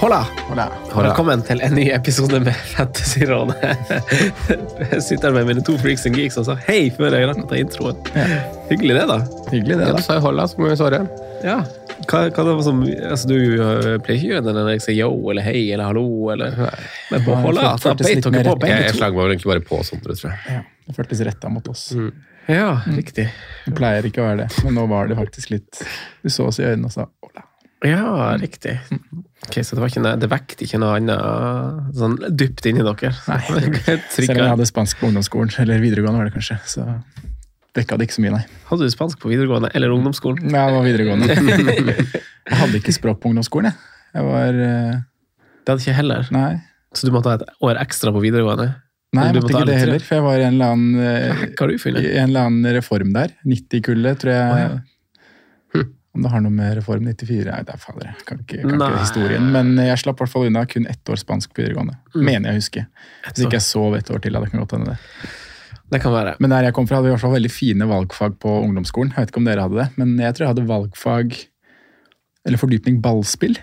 Hola. Velkommen til en ny episode med Fantasyrådet. Jeg sitter med mine to freaks and geeks og sa hei før jeg rakk å ta introen. Hyggelig det, da. Hyggelig det, da. Ja, du sa jo hola, så må vi svare. Ja. Hva, hva det var som, altså, du øh, pleier ikke å gjøre det når jeg sier yo eller hei eller hallo. Eller, men på hola, det så beit dere på begge to. jeg slang meg vel egentlig bare på Sondre, tror jeg. Ja, det føltes retta mot oss. Ja, riktig. Det pleier ikke å være det, men nå var det faktisk litt Du så oss i øynene og sa Ola. Ja, riktig. Ok, Så det, noe- det vekket ikke noe annet sånn dypt inni dere? Nei. Selv om jeg hadde spansk på ungdomsskolen, eller videregående var det kanskje, så dekka det ikke så mye, nei. Hadde du spansk på videregående eller ungdomsskolen? Nei, det var videregående. Jeg hadde ikke språk på ungdomsskolen, jeg. Jeg var uh... Det hadde ikke jeg heller. Nei. Så du måtte ha et år ekstra på videregående? Nei, jeg måtte ikke det heller, for jeg var i en eller annen uh, en eller annen reform der. 90-kullet, tror jeg. Oh, ja. Om det har noe med Reform 94 Nei, det er fader, jeg kan ikke, kan ikke historien. Men jeg slapp i hvert fall unna kun ett år spansk på videregående. Mm. Mener jeg å huske. Hvis ikke jeg sov et år til. hadde det kan godt hende det. Det kan være. Men der jeg kom fra, hadde vi i hvert fall veldig fine valgfag på ungdomsskolen. Jeg vet ikke om dere hadde det, men jeg tror jeg hadde valgfag eller fordypning ballspill.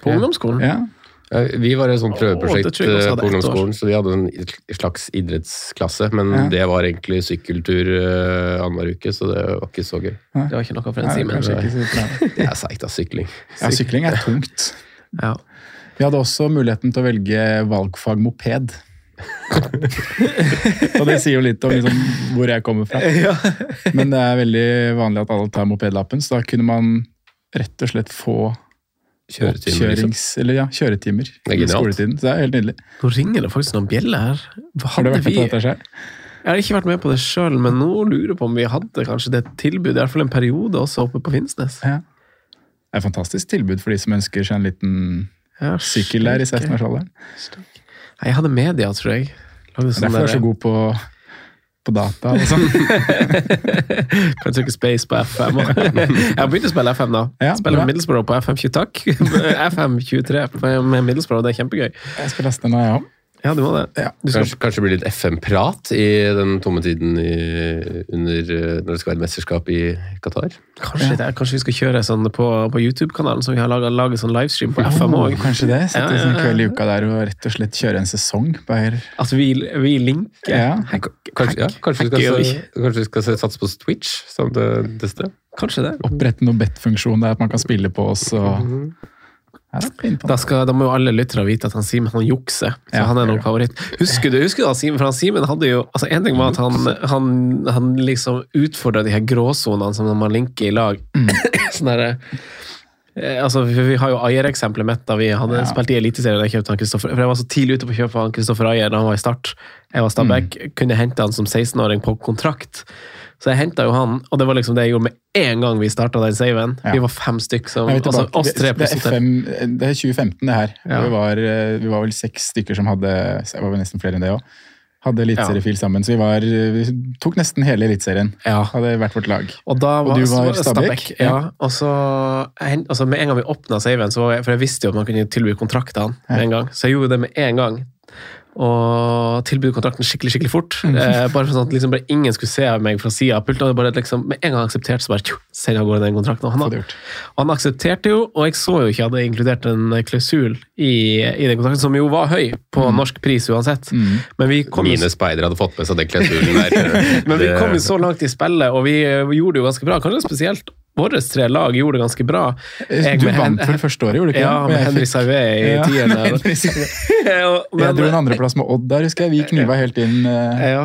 På ungdomsskolen? Ja, Eh, Vi var et sånt prøveprosjekt hadde på ungdomsskolen, så vi hadde en slags idrettsklasse, men Ja. det var egentlig sykkeltur uh, annenhver uke, så det var ikke så gøy. Det var ikke noe for en Simen. Det er seigt da. sykling. ja, sykling er tungt. Ja. Vi hadde også muligheten til å velge valgfag moped. og det sier jo litt om liksom hvor jeg kommer fra. Men det er veldig vanlig at alle tar mopedlappen, så da kunne man rett og slett få Kjøretimer, liksom. eller ja, kjøretimer er i skoletiden. Så det er helt nydelig. Nå ringer det faktisk noen bjeller her. Hadde Har du vært med på dette selv? Jeg har ikke vært med på det sjøl, men nå lurer jeg på om vi hadde kanskje det tilbudet, i hvert fall en periode også oppe på Finnsnes. Ja. Det er et fantastisk tilbud for de som ønsker seg en liten Ja, sykkel der i 16-årsalderen. Jeg hadde media, tror jeg. Lagde sånn Derfor er jeg så god på, på data og sånn. Kan trykke space på FM. Jeg har begynt å spille FM, da. Ja, Spiller bra. Middlesbrough på FM20, takk. FM23 med Middlesbrough, det er kjempegøy. Jeg skal laste den nå, jeg òg. Ja, du må det. Ja. Du skal Kanskje, kanskje det blir litt FM-prat i den tomme tiden i, under, eh, når det skal være mesterskap i Qatar? Kanskje, det er, kanskje vi skal kjøre sånn på, på YouTube-kanalen, som vi har laget, laget sånn livestream på FM Oh, òg. kanskje det. Sette Ja, ja, en kveld i uka der og rett og slett kjøre en sesong. Bare, At vi, vi linker. ja. Kanskje, ja, kanskje, vi skal, kanskje vi skal satse på Twitch som det, det? Kanskje det. Opprette noen bet-funksjon der at man kan spille på oss. Og, Mm på Da, skal, da må jo alle lyttere vite at han Simen han jukser. Så Ja, han er noen nok favoritt. Husker du, husker du han Simen, for han Simen hadde jo altså En ting var at han, han, han liksom utfordra de her gråsonene som man linker i lag. Mm. sånn derre eh, Altså, vi vi har jo Ayer-eksempelet mitt da vi hadde Ja. spilt i Eliteserien. Jeg kjøpte han Kristoffer, for jeg var så tidlig ute på å kjøpe han Kristoffer Ayer da han var i start. Jeg var Stabæk, Mm. kunne hente han som 16-åring på kontrakt. Så jeg henta jo han, og det var liksom det jeg gjorde med en gang vi starta den saven. Ja. Vi var fem stykk som altså. Oss tre det, pluss FM, det er 2015, det her. Ja. Vi, var, eh, vi var vel seks stykker som hadde Det var vel nesten flere enn det òg. Hadde eliteseriefil sammen. Så vi, var, vi tok nesten hele eliteserien. Ja. Hadde hvert vårt lag. Og, da Og du var Stabæk? Ja. Og så, altså med en gang vi åpna saven, så for jeg visste jo at man kunne tilby kontraktene med en gang, så jeg gjorde det med en gang. Og tilbød kontrakten skikkelig skikkelig fort. Eh, bare for sånn at liksom bare ingen skulle se meg fra sida av pulten. og bare liksom, Med en gang aksepterte, så bare tjo, sender av gårde den kontrakten. Og han, og han aksepterte jo, og jeg så jo ikke at det inkludert en klausul i, i den kontrakten, som jo var høy på norsk pris uansett. Men vi kom Mine speidere hadde fått med seg den klausulen der. men vi kom jo så langt i spillet, og vi eh, gjorde det jo ganske bra. Kanskje spesielt våre tre lag gjorde det ganske bra. Jeg Du vant vel første året, gjorde du ikke? Ja, med fikk- Sauvé i Ja, tiende. Jeg dro en andreplass med Odd der, husker jeg. Vi kniva helt inn. Uh, ja.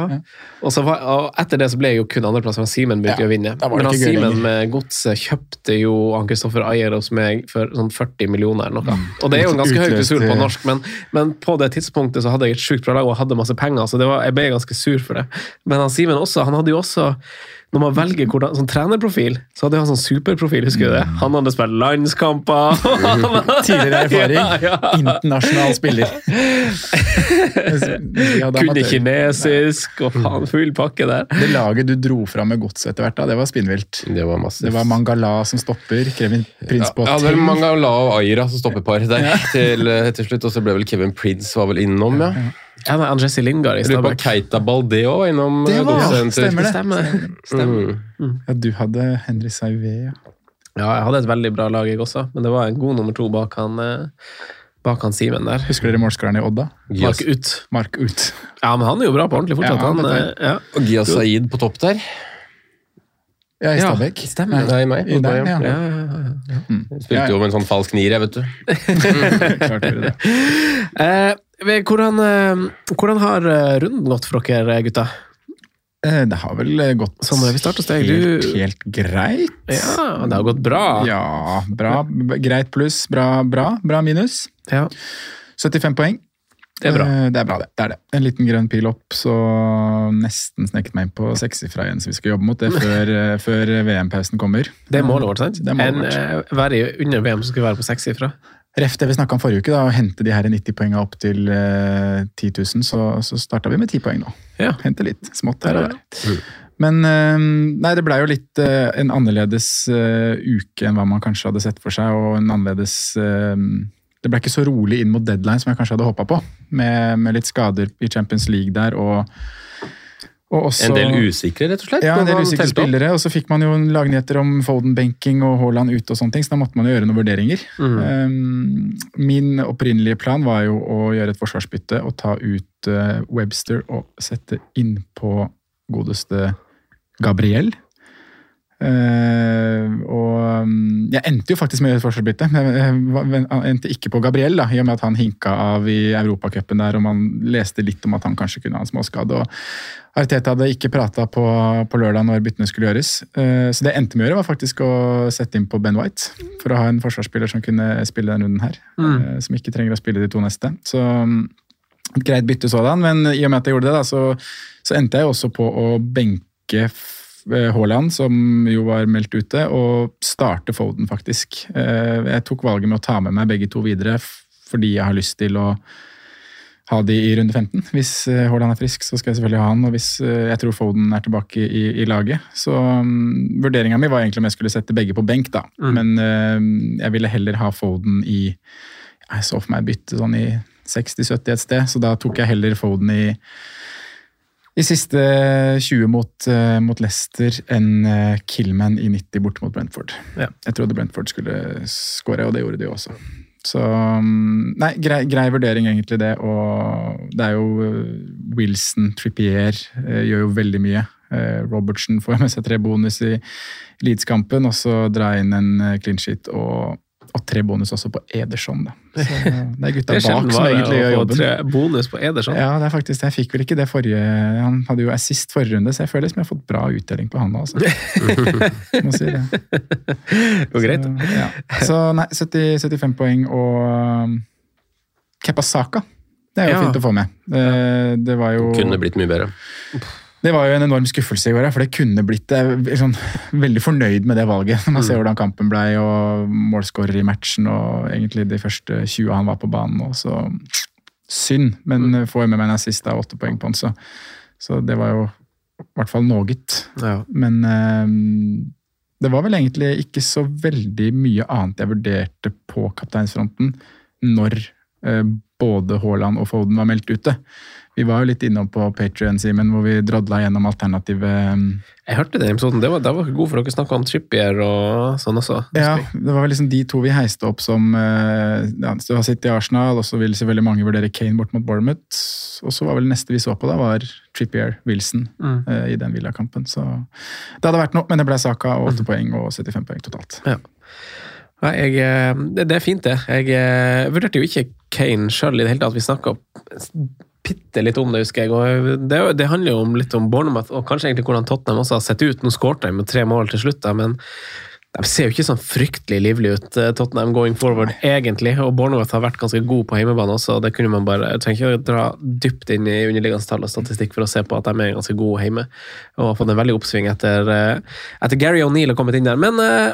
Og, så var, og etter det så ble jeg jo kun andreplass, men Simen begynte Ja, å vinne. Men han Simen med godset kjøpte jo han Kristoffer Ayer hos meg for sånn 40 millioner eller noe. Og det er jo en ganske høy Utløste- på norsk, men, men på det tidspunktet så hadde jeg et sjukt bra lag og hadde masse penger, så det var, jeg ble ganske sur for det. Men han Simen også, han hadde jo også når man velger hvordan, sånn trenerprofil, så hadde han sånn superprofil, husker du det? Han hadde spilt landskamper! Tidligere erfaring. Ja, ja. Internasjonal spiller. Kunne kinesisk og faen full pakke der. Det laget du dro fram med godset etter hvert, da, det var spinnvilt. Det var massivt. Det var Mangala som stopper, Kevin Prince på Ja, det var Mangala og Aira som stoppepar der til, eh, til slutt. Og så ble vel Kevin Prince var vel innom, ja. Ja, men Jesse Lingard i Jeg lurer på Stabæk. Keita Balde òg var innom. Det eh, var- godssenter. stemmer det. Stemmer. Stemmer. Mm. Ja, du hadde Henry Sauvé, ja. Ja, jeg hadde et veldig bra lag, jeg også, men det var en god nummer to bak han, eh, bak han Simen der. Husker dere målskåreren i Odda? Mark ut. Mark Ut. Ja, men han er jo bra på ordentlig fortsatt. Ja, han, dette eh, ja. Og Gia Saeed på topp der. Ja, i Ja, Stabæk. stemmer. Nei, meg. I der, ja. Ja, ja, ja, Mm. Spilte jo med en sånn falsk nier, jeg, vet du. Klart gjorde det. Hvordan, eh, hvordan har eh, runden gått for dere, gutta? Eh, Det har vel gått Sånn, helt, Du- helt greit. Ja, det har gått bra. Ja, bra. Greit pluss, bra, bra. Bra minus. Ja, 75 poeng. det er bra. Det er bra, det. det er det. En liten grønn pil opp, så nesten sneket meg inn på sekssifra igjen, så vi skal jobbe mot det før, før VM-pausen kommer. Det er målet vårt, sant? Det er målet en, vårt. være under VM som skal være på sekssifra. Ref det vi snakka om forrige uke, da, å hente de her 90 poengene opp til eh, 10 000, så, så starta vi med 10 poeng nå. Ja. Hente litt smått her og der. Men eh, nei, det blei jo litt eh, en annerledes eh, uke enn hva man kanskje hadde sett for seg, og en annerledes Det ble ikke så rolig inn mot deadline som jeg kanskje hadde håpa på, med, med litt skader i Champions League der, og, og også En del usikre, rett og slett. ja, en del usikre spillere, og så fikk man jo lagnyheter om Foden-benking og Haaland ute og sånne ting, så da måtte man jo gjøre noen vurderinger. Um, min opprinnelige plan var jo å gjøre et forsvarsbytte og ta ut uh, Webster og sette innpå godeste Gabriel. Eh, og um, jeg endte jo faktisk med å gjøre et forsvarsbytte. Jeg, jeg endte ikke på Gabriel, da, i og med at han hinka av i Europacupen der, og man leste litt om at han kanskje kunne ha en småskade. og Arteta hadde ikke prata på, på lørdag når byttene skulle gjøres. Uh, Så det jeg endte med å gjøre, var faktisk å sette inn på Ben White. For å ha en forsvarsspiller som kunne spille denne runden her. eh, Som ikke trenger å spille de to neste. Så mm, greit bytte sådan, men i og med at jeg gjorde det, da, så, så endte jeg også på å benke eh, Haaland, som jo var meldt ute, og starte Foden, faktisk. Eh, Jeg tok valget med å ta med meg begge to videre fordi jeg har lyst til å ha de i runde 15. Hvis eh, Haaland er frisk, så skal jeg selvfølgelig ha han. Og hvis eh, jeg tror Foden er tilbake i, i laget. Så um, vurderinga mi var egentlig om jeg skulle sette begge på benk, da. Men uh, jeg ville heller ha Foden i Jeg så for meg bytte sånn i 60-70 et sted, så da tok jeg heller Foden i i siste 20 mot, eh, mot Leicester enn eh, Killman i 90 borte mot Brentford. Ja. Jeg trodde Brentford skulle skåre, og det gjorde de også. Så mm, Nei, grei, grei vurdering, egentlig, det. Og det er jo eh, Wilson, Trippier gjør jo veldig mye. Robertsen får med seg tre bonus i Leeds-kampen, og så dra inn en clean sheet og, og tre bonus også på Ederson. Da. Så eh, det er gutta Det er bak som egentlig gjør jobben. tre bonus på Ederson. Ja, det er faktisk det. Jeg fikk vel ikke det forrige Han hadde jo assist forrige runde, så jeg føler liksom jeg har fått bra utdeling på han nå. Altså. Må si det. Går greit. Så, ja. så nei, 70, 75 poeng og Kepasaka. Saka. Det er jo Ja. fint å få med. Det, det var jo Kunne blitt mye bedre. Det var jo en enorm skuffelse i går, for det kunne blitt Jeg er sånn, veldig fornøyd med det valget. Når man ser hvordan kampen blei, og målskårer i matchen, og egentlig de første 20 han var på banen. Og så Synd, men får jeg med meg en assist av åtte poeng på han, så, så det var jo i hvert fall noe. Ja. Men eh, det var vel egentlig ikke så veldig mye annet jeg vurderte på kapteinsfronten når eh, både Haaland og Foden var meldt ute. Vi var jo litt innom på Patrion, Simen, hvor vi drodla gjennom alternative Jeg hørte den episoden. Det var, det var god, for dere snakka om Trippier og sånn også. Ja, det var vel liksom de to vi heiste opp som eh, ja, Du har City Arsenal, og så vil selvfølgelig mange vurdere Kane bort mot Bournemouth. Og så var vel neste vi så på da, var Trippier Wilson Mm. uh, i den Villa-kampen. Så det hadde vært noe, men det ble Saka og 8 poeng og 75 poeng totalt. Ja. Nei, jeg, eh, det, det er fint, det. Jeg eh, vurderte jo ikke Kane sjøl i det hele tatt. Vi snakka bitte litt om det, husker jeg. og det, det handler jo om litt om Bournemouth, og kanskje egentlig hvordan Tottenham også har sett ut. Nå skåret de med tre mål til slutt, da, men de ser jo ikke sånn fryktelig livlig ut, eh, Tottenham going forward, egentlig. Og Bournemouth har vært ganske god på hjemmebane også. det kunne man bare, Jeg trenger ikke å dra dypt inn i underliggende tall og statistikk for å se på at de er ganske gode hjemme. Og har fått en veldig oppsving etter, eh, etter Gary O'Neill har kommet inn der. Men eh,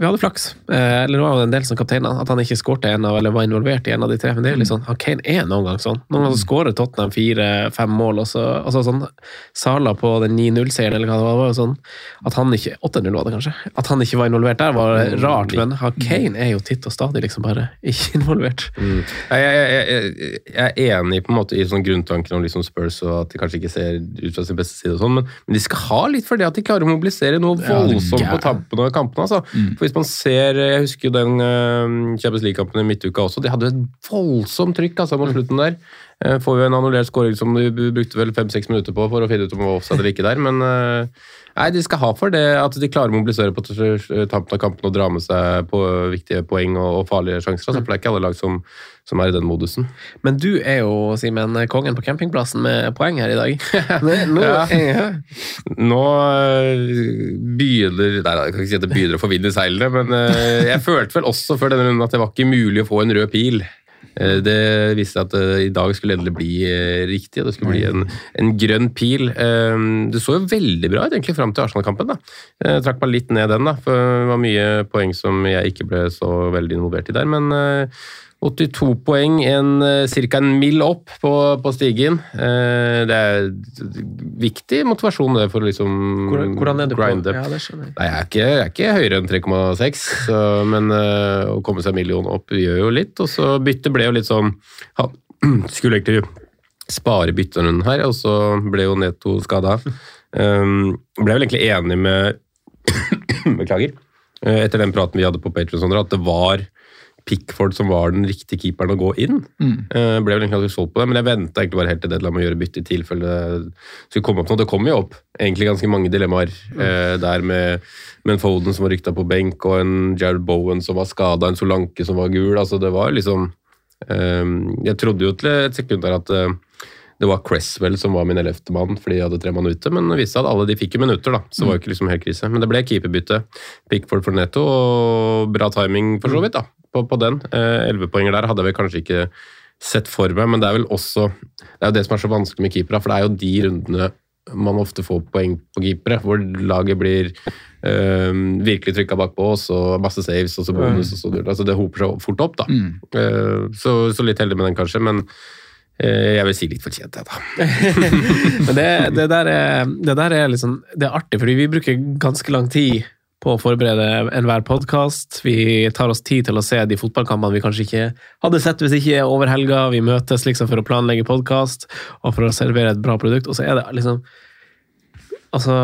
vi hadde flaks. Eh, eller det var jo en del som kapteiner. At han ikke skårte en av, eller var involvert i en av de tre. Men det er jo litt sånn, han Kane er noen gang sånn. Noen ganger så skårer Tottenham fire-fem mål, og så altså sånn Sala på den 9-0-seieren, eller hva det var, var jo sånn at han ikke 8-0 var det kanskje. At han ikke var involvert der, var rart. Men han Kane er jo titt og stadig liksom bare ikke involvert. Mm. Jeg, jeg, jeg, jeg er enig på en måte i sånn grunntanken om liksom Spurs og at de kanskje ikke ser ut fra sin beste side, og sånn, men, men de skal ha litt for det at de klarer å mobilisere noe Ja, voldsomt på gærent. tampen av kampene. Altså. For hvis man ser, Jeg husker jo den uh, Champions League-kampen i midtuka også. De hadde et voldsomt trykk altså, mot slutten der. Eh, får jo en annullert skåring som de brukte vel fem-seks minutter på for å finne ut om det var offside eller ikke der, men eh, Nei, de skal ha for det at de klarer å mobilisere på tampen av kampen og dra med seg på viktige poeng og, farlige sjanser. Altså, for det er ikke alle lag som, som er i den modusen. Men du er jo, Simen, kongen på campingplassen med poeng her i dag. Nå, Ja. ja. Nå begynner Nei, jeg kan ikke si at det begynner å få vind i seilene, men jeg følte vel også før denne runden at det var ikke mulig å få en rød pil. Eh, Det viste at øh, i dag skulle endelig bli øh, riktig, og det skulle bli en, en grønn pil. Eh, Det så jo veldig bra ut egentlig fram til Arsenal-kampen. trakk meg litt ned den, da, for det var mye poeng som jeg ikke ble så veldig involvert i der. men 82 poeng, en, ca. en mil opp på, på stigen. Eh, Det er viktig motivasjon det for å liksom Hvordan, hvordan er du på? up. Ja, det skjønner jeg. Nei, jeg er ikke, jeg er ikke høyere enn 3,6, men eh, å komme seg en million opp gjør jo litt. Og så byttet ble jo litt sånn han Skulle egentlig spare byttene her, og så ble jo Neto skada. Um, ble vel egentlig enig med Beklager. Eh, Etter den praten vi hadde på Patreon, at det var Pickford som var den riktige keeperen å gå inn. Eh, ble vel egentlig aldri solgt på det, men jeg venta egentlig bare helt til det la å gjøre bytte i tilfelle skulle komme opp noe. Det kom jo opp egentlig ganske mange dilemmaer eh, der med, med en Foden som var rykta på benk, og en Jared Bowen som var skada, en Solanke som var gul. altså Det var liksom eh, Jeg trodde jo til et sekund der at uh, det var Cresswell som var min ellevte mann fordi jeg hadde tre mann ute, men det viste seg at alle de fikk jo minutter, da. Så det var jo ikke liksom helt krise. Men det ble keeperbytte. Pickford for netto, og bra timing for så vidt, da, på, på den. Elleve poenger der hadde jeg vel kanskje ikke sett for meg, men det er vel også Det er jo det som er så vanskelig med keepere, for det er jo de rundene man ofte får poeng på keepere, hvor laget blir øhm, virkelig trykka bakpå, og så masse saves og så bonus. og så altså Det hoper seg fort opp, da. Eh, så, så litt heldig med den, kanskje, men eh, jeg vil si litt fortjent, jeg, da. Men det, det, der er, det der er liksom Det er artig, fordi vi bruker ganske lang tid på å forberede enhver podkast. Vi tar oss tid til å se de fotballkampene vi kanskje ikke hadde sett hvis ikke over helga. Vi møtes liksom for å planlegge podkast og for å servere et bra produkt, og så er det liksom Altså,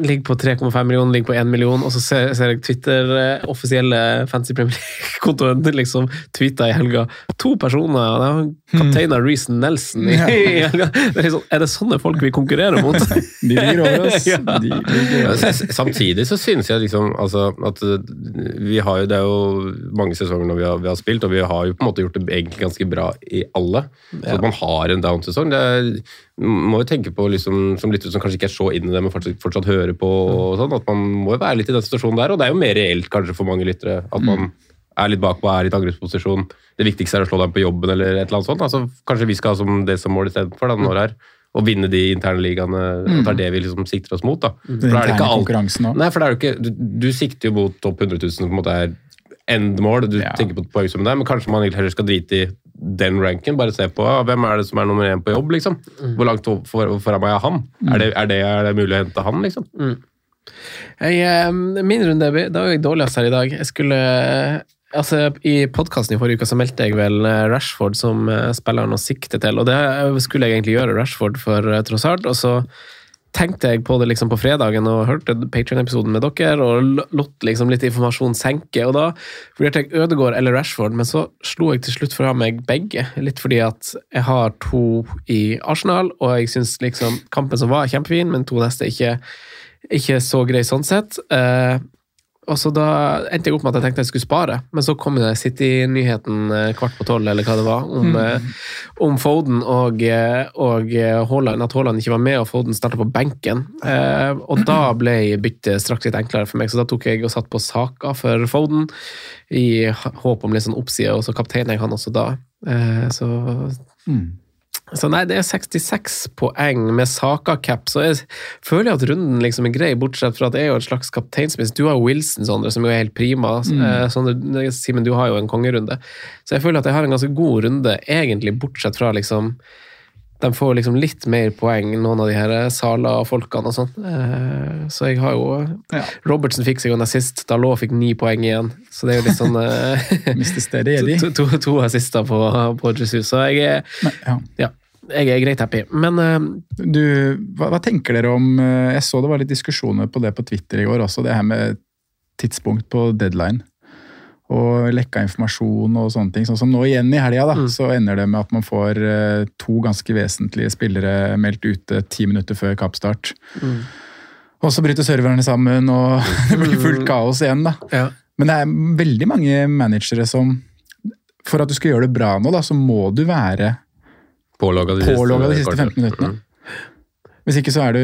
ligger på 3,5 millioner, ligger på 1 million, og så ser, ser jeg Twitter, eh, offisielle Fancy Premier League-kontoen liksom tweeta i helga. To personer, det var kaptein av Reece Nelson i, i helga. Det er, liksom, er det sånne folk vi konkurrerer mot? De ligger over oss. Ja. De ligger over oss. Samtidig så synes jeg liksom altså, at uh, vi har jo, Det er jo mange sesonger når vi har, vi har spilt, og vi har jo på en måte gjort det egentlig ganske bra i alle. Så at man har en down-sesong. det er- må jo tenke på liksom, som lytter som kanskje ikke er så inn i det, men fortsatt, fortsatt hører på. og sånn, At man må jo være litt i den situasjonen der. Og det er jo mer reelt kanskje for mange lyttere at man er litt bakpå, er i angrepsposisjon. Det viktigste er å slå dem på jobben eller et eller annet sånt. Altså, kanskje vi skal ha som det som mål istedenfor året her. Å vinne de interne ligaene. At det er det vi liksom sikter oss mot. da. For Den da er det ikke alt-. Nei, for det er jo ikke, du, du sikter jo mot topp 100 000, som på en måte er endmål. Du Ja. tenker på poengsummen der, men kanskje man heller skal drite i den ranken. Bare se på ah, hvem er det som er nummer én på jobb, liksom. Hvor langt for, for, foran meg er han? Er, det, er, det, er det mulig å hente han, liksom? Jeg, eh, min runde da var jeg dårligst her i dag. Jeg skulle Altså, I podkasten i forrige uke så meldte jeg vel eh, Rashford som eh, spilleren å sikte til. Og det skulle jeg egentlig gjøre, Rashford for tross Trossard. Og så tenkte jeg på det liksom på fredagen og hørte Patrion-episoden med dere og lot liksom litt informasjon senke. Og da vurderte jeg Ødegaard eller Rashford, men så slo jeg til slutt fra meg begge. Litt fordi at jeg har to i Arsenal, og jeg syns liksom kampen som var, kjempefin, men to neste ikke, ikke så grei sånn sett. Eh, og så da endte jeg opp med at jeg tenkte jeg skulle spare, men så kom det City-nyheten eh, kvart på tolv, eller hva det var, om, mm. om Foden og, eh, og eh, Haaland, at Haaland ikke var med og Foden starta på benken. Eh, og da ble byttet straks litt enklere for meg, så da tok jeg og satt på Saka for Foden, i håp om litt sånn oppside, og så kapteiner jeg han også da. Eh, så så nei, det er 66 poeng med Saka-cap, så jeg føler at runden liksom er grei, bortsett fra at det er jo et slags kapteinsmiss. Du har Wilson, Sondre, som jo er helt prima. Mm. Sondre, Simen, du har jo en kongerunde. Så jeg føler at jeg har en ganske god runde, egentlig, bortsett fra liksom De får liksom litt mer poeng, noen av de her Sala-folkene og sånn. Eh, så jeg har jo Ja. Robertsen fikk seg jo en assist, Dalot fikk ni poeng igjen, så det er jo litt sånn eh, Mr. Steady to, to, to assister på, på Jesus, så jeg er ja. ja, jeg er greit happy. Men uh, Du, hva, hva tenker dere om uh, Jeg så det var litt diskusjoner på det på Twitter i går også, det her med tidspunkt på deadline. Og lekka informasjon og sånne ting. Sånn som nå igjen i helga, da, så ender det med at man får uh, to ganske vesentlige spillere meldt ute ti minutter før kappstart. Og så bryter serverne sammen, og det blir fullt kaos igjen, da. ja. Men det er veldig mange managere som For at du skal gjøre det bra nå, da, så må du være Pålogga de pålogga de siste 15 minuttene. Mm. Hvis ikke så er du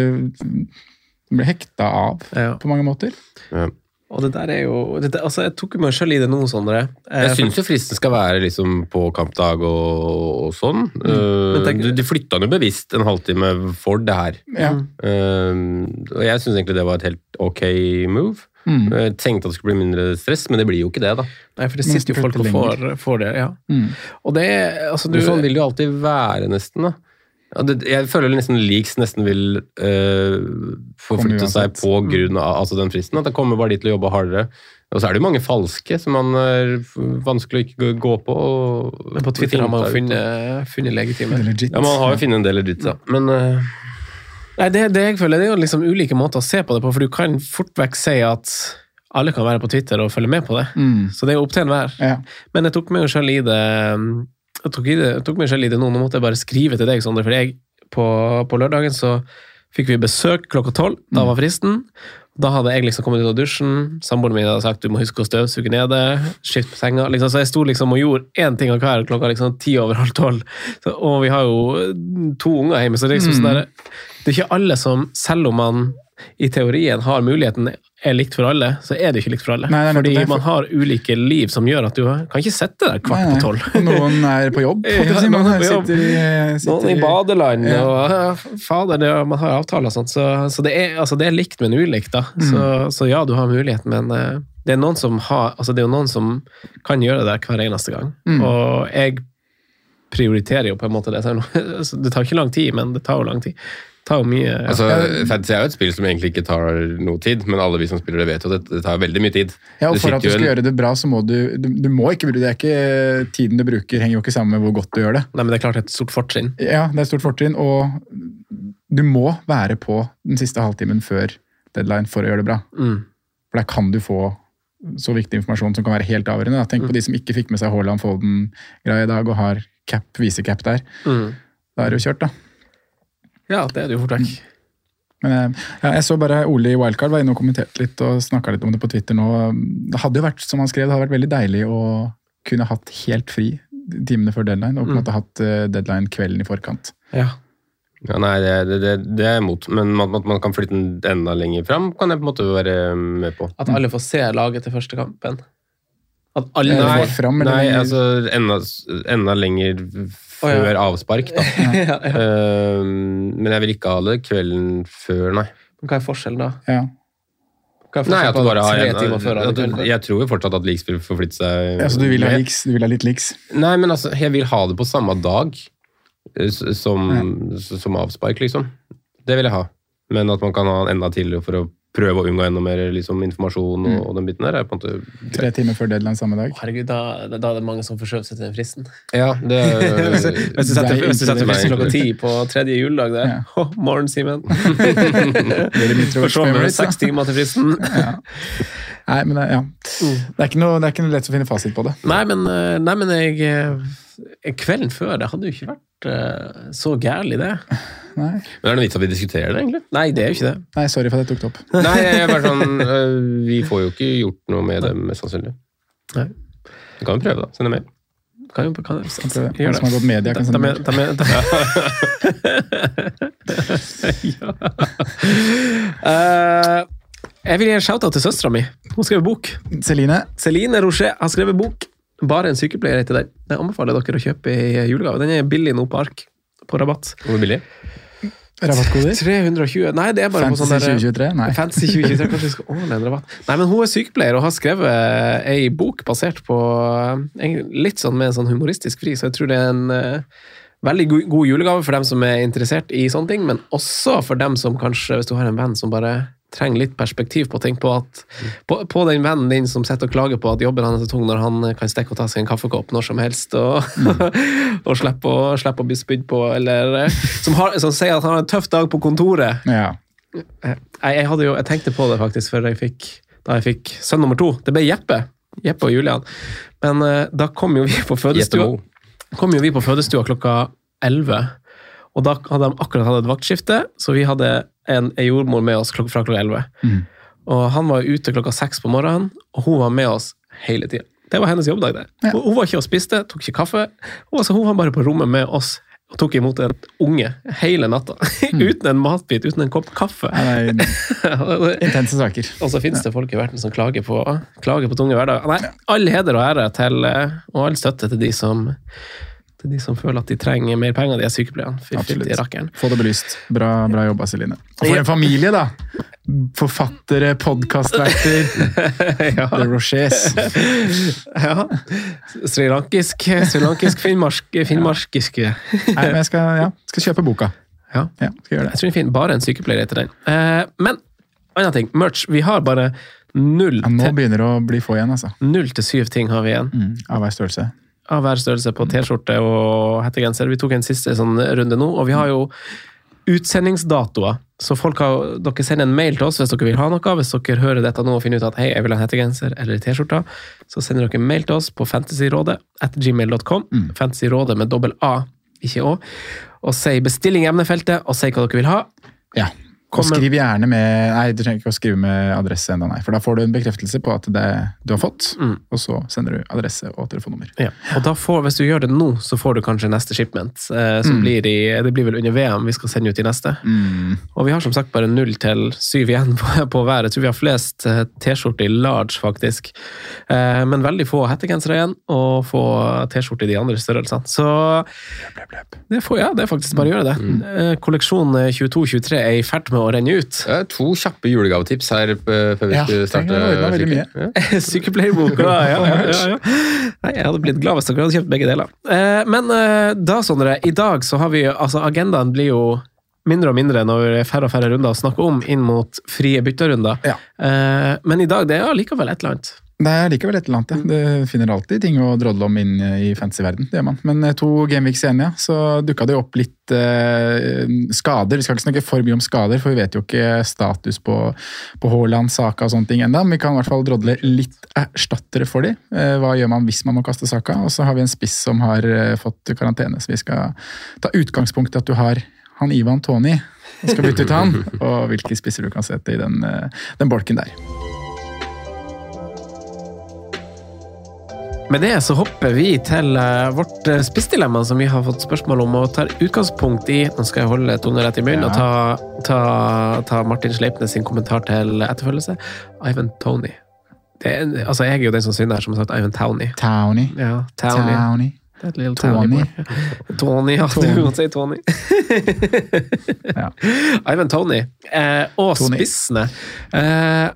du blir hekta av Ja. på mange måter. Ja. Og det der er jo det, altså Jeg tok jo meg sjøl i det nå, Sondre. Eh, Jeg syns jo fristen skal være liksom på kampdag og, og sånn. Uh, tenk- de, de flytta den jo bevisst en halvtime for det her. Ja. Uh, og jeg syns egentlig det var et helt ok move. Mm. Jeg tenkte at det skulle bli mindre stress, men det blir jo ikke det, da. Nei, for det sitter jo folk og får, får det. ja. Mm. Og det altså du, sånn vil det jo alltid være, nesten. da. Jeg føler nesten leaks nesten vil uh, forflytte seg på grunn av altså den fristen. At det kommer bare de til å jobbe hardere. Og så er det jo mange falske som man er vanskelig å ikke gå- på. Og, Men på Twitter har man jo funnet, funnet legitime. Legit. Ja, man har jo funnet en del legit, da. Men uh, Nei, det, det jeg føler, det er jo liksom ulike måter å se på det på, for du kan fort vekk si at alle kan være på Twitter og følge med på det. Mm. Så det er jo opp til enhver. Ja. Men jeg tok meg selv i det jeg tok, i det, jeg tok meg selv i det nå. Nå måtte jeg bare skrive til deg, Sondre, for jeg, på, på lørdagen så fikk vi besøk klokka tolv. Da var fristen. Da hadde jeg liksom kommet ut av dusjen. Samboeren min hadde sagt du må huske å støvsuge nede. Skift på senga. Liksom, så jeg sto liksom og gjorde én ting av hver klokka liksom ti over halv tolv. Så- Og vi har jo to unger hjemme, så det er liksom sånn der, det er ikke alle som, selv om man i teorien har muligheten er likt for alle, så er det ikke likt for alle. Nei, Fordi for- man har ulike liv som gjør at du kan ikke sette deg kvart Nei, nei. på tolv. Noen er på jobb. Ja, noen Noen er på jobb. sitter i, sitter Noen i badeland Ja. og Fader, det, man har avtaler og sånt, så, så det, er, altså, det er likt, men ulikt. da. Mm. Så, så ja, du har muligheten, men eh, det er noen som har, altså, det er jo noen som kan gjøre det hver eneste gang. Mm. Og jeg prioriterer jo på en måte det. Det tar ikke lang tid, men det tar jo lang tid. Tar jo mye altså, Fantasy er jo et spill som egentlig ikke tar noe tid, men alle vi som spiller det, vet jo at det, det tar veldig mye tid. Ja, og Det For at du skal en- gjøre det bra, så må du Du, du må ikke Det er ikke tiden du bruker, henger jo ikke sammen med hvor godt du gjør det. Nei, men det er klart et stort fortrinn. Ja, det er et stort fortrinn, og du må være på den siste halvtimen før deadline for å gjøre det bra. Mm. For der kan du få så viktig informasjon som kan være helt avgjørende. Da. Tenk Mm. på de som ikke fikk med seg Haaland Folden-greia i dag, og har cap, visecap der. Mm. Da er det jo kjørt, da. Ja, det er det jo fort vekk. Men jeg, ja, jeg så bare Ole i Wildcard var inne og kommenterte litt og snakka litt om det på Twitter nå. Det hadde jo vært som han skrev, det hadde vært veldig deilig å kunne hatt helt fri timene før deadline, og på en Mm. måte hatt eh, deadline kvelden i forkant. Ja. Ja, nei, det, det, det, det er jeg imot, men at man, man kan flytte den enda lenger fram, kan jeg på en måte være med på. At alle får se laget til første kampen. At alle nei, får fram, eller Nei, lenger- altså enda, enda lenger før oh, ja. avspark, da. ja, ja. Ehm, men jeg vil ikke ha det kvelden før, nei. Men Hva er forskjellen da? Ja. Er Nei, du bare en, du. Jeg tror jo fortsatt at leaks vil forflytte seg. Altså, du vil ha leaks, du vil ha litt leaks? Nei, men altså, jeg vil ha det på samme dag eh, som, som avspark, liksom. Det vil jeg ha. Men at man kan ha den enda tidligere for å prøve å unngå enda mer liksom, informasjon og, og den biten der. er på en måte Tre timer før deadline samme dag. Herregud, da, da er det mange som forskjøver seg til den fristen. Ja, det Hvis du hvis du setter, det er hvis du setter fristen klokka ti på tredje juledag det Ja. Oh, morgen, Simen. Forsov med seks timer til fristen. Ja. Nei, men ja. det, er ikke noe, det er ikke noe lett å finne fasit på det. Nei, men, eh, nei, men jeg eh, Kvelden før, det hadde jo ikke vært eh, så gærlig, det. Nei, Men er det noe vits at vi diskuterer det, egentlig? Nei, det er jo ikke det. Nei sorry for at jeg tok det opp. Nei, jeg er bare sånn øh, Vi får jo ikke gjort noe med det, mest sannsynlig. Nei. Vi kan jo prøve, da. Sende mail. Kan jo, kan, Kan prøve. gjør Han som har gått media, kan De- sende mail. Ta med, Ja. uh, jeg vil gi en shout-out til søstera mi. Hun skrev bok. Celine, Celine Rocher har skrevet bok. Bare en sykepleier heter den. Jeg anbefaler dere å kjøpe i julegave. Den er billig nå på ark. På rabatt. Hvor billig? Rabattkoder. 320 Nei, det er bare på sånn der 2023? Nei. Fantasy 2023, kanskje vi skal ordne en rabatt. Nei, men hun er sykepleier og har skrevet ei bok basert på eh, litt sånn med en sånn humoristisk fri, så jeg tror det er en eh, veldig god julegave for dem som er interessert i sånne ting, men også for dem som kanskje, hvis du har en venn som bare trenger litt perspektiv på å tenke på at på, på den vennen din som sitter og klager på at jobben hans er tung når han kan stikke og ta seg en kaffekopp når som helst og, og slippe, å, slippe å bli spydd på, eller eh, som, har, som sier at han har en tøff dag på kontoret. Ja. Jeg, jeg, hadde jo, jeg tenkte på det faktisk før jeg fikk, da jeg fikk sønn nummer to. Det ble Jeppe. Jeppe og Julian. Men uh, da kom jo vi på fødestua, kom jo vi på fødestua klokka 11. Og da hadde de akkurat hatt et vaktskifte, så vi hadde en, en jordmor med oss fra klokka 11. Mm. Og han var ute klokka seks på morgenen, og hun var med oss hele tida. Det var hennes jobbdag. det. Ja. Hun, hun var ikke og spiste, tok ikke kaffe. Hun, altså, hun var bare på rommet med oss og tok imot en unge hele natta. uten en matbit, uten en kopp kaffe. Nei, intense saker. Og så finnes det folk i verden som klager på, klager på tunge hverdager. Nei, all heder og ære til, eh, og all støtte til de som, til de som føler at de trenger mer penger, de er sykepleierne. Absolutt. Få det belyst. Bra, bra jobba, Celine. For en familie, da! Forfattere, podkastverter, ja. The Rochers. ja. Srilankisk, srilankisk finnmark, finnmarkisk. Nei, men jeg skal, ja, skal kjøpe boka. Ja. Ja, skal gjøre Jeg det. tror vi finner bare en sykepleier etter den. Eh, men annen ting, merch. Vi har bare null Ja, nå begynner det å bli få igjen, altså. null til syv ting har vi igjen. Mm, av hver størrelse. Av hver størrelse på T-skjorte og hettegenser. Vi tok en siste sånn runde nå, og vi har jo utsendingsdatoer. Så folk har, dere sender en mail til oss hvis dere vil ha noe. Hvis dere hører dette nå og finner ut at hei, jeg vil ha en hettegenser eller T-skjorte, så sender dere en mail til oss på fantasyrådet at gmail.com. Fantasyrådet med dobbel A, ikke Å. Og si bestilling i emnefeltet, og si hva dere vil ha. Ja. Og skriv gjerne med Nei, du trenger ikke å skrive med adresse enda, nei. For da får du en bekreftelse på at det du har fått, Mm. og så sender du adresse og telefonnummer. Ja. Og da får, hvis du gjør det nå, så får du kanskje neste shipment. Eh, som blir i, det blir vel under VM vi skal sende ut i neste. Mm. Og vi har som sagt bare null til syv igjen på, på hver. Jeg tror vi har flest eh, T-skjorter i large, faktisk. Eh, men veldig få hettegensere igjen, og få T-skjorter i de andre størrelsene. Så det, får, ja, det er faktisk bare å gjøre det. Eh, kolleksjon 22-23 er i ferd med å renne ut. Er to kjappe julegavetips her eh, før vi Ja, skulle starte. det var veldig mye. Ja. Sykepleierboka, ja, ja, ja, ja. Nei, jeg hadde blitt glad hvis dere hadde kjøpt begge deler. Eh, men eh, da, Sondre, i dag så har vi altså Agendaen blir jo mindre og mindre når det er færre og færre runder å snakke om inn mot frie bytterunder. Ja. Eh, men i dag det er allikevel et eller annet. Det er likevel et eller annet, ja. Du finner alltid ting å drodle om inn i fantasy-verden. Det gjør man. Men eh, to gameweeks igjen, ja, så dukka det opp litt eh, skader. Vi skal ikke snakke for mye om skader, for vi vet jo ikke status på, på Haaland, Saka og sånne ting enda, Men vi kan i hvert fall drodle litt erstattere for de. Eh, hva gjør man hvis man må kaste Saka? Og så har vi en spiss som har eh, fått karantene, så vi skal ta utgangspunkt i at du har han Ivan Tony skal bytte ut han, og hvilke spisser du kan sette i den, eh, den bolken der. Med det så hopper vi til eh, vårt uh, spissdilemma som vi har fått spørsmål om, og tar utgangspunkt i Nå skal jeg holde Tone rett i munnen og ta, ta, ta Martin Sleipnes sin kommentar til etterfølgelse. Ivan Tony. Det er, altså, jeg er jo den som synder her, som har sagt Ivan Towny. Towny. Ja, Towny. Towny. Tony. Tony. Tony, ja. Tony. Du kan si Tony. Ja. Ivan Tony. Eh, og Tony. spissene. Eh,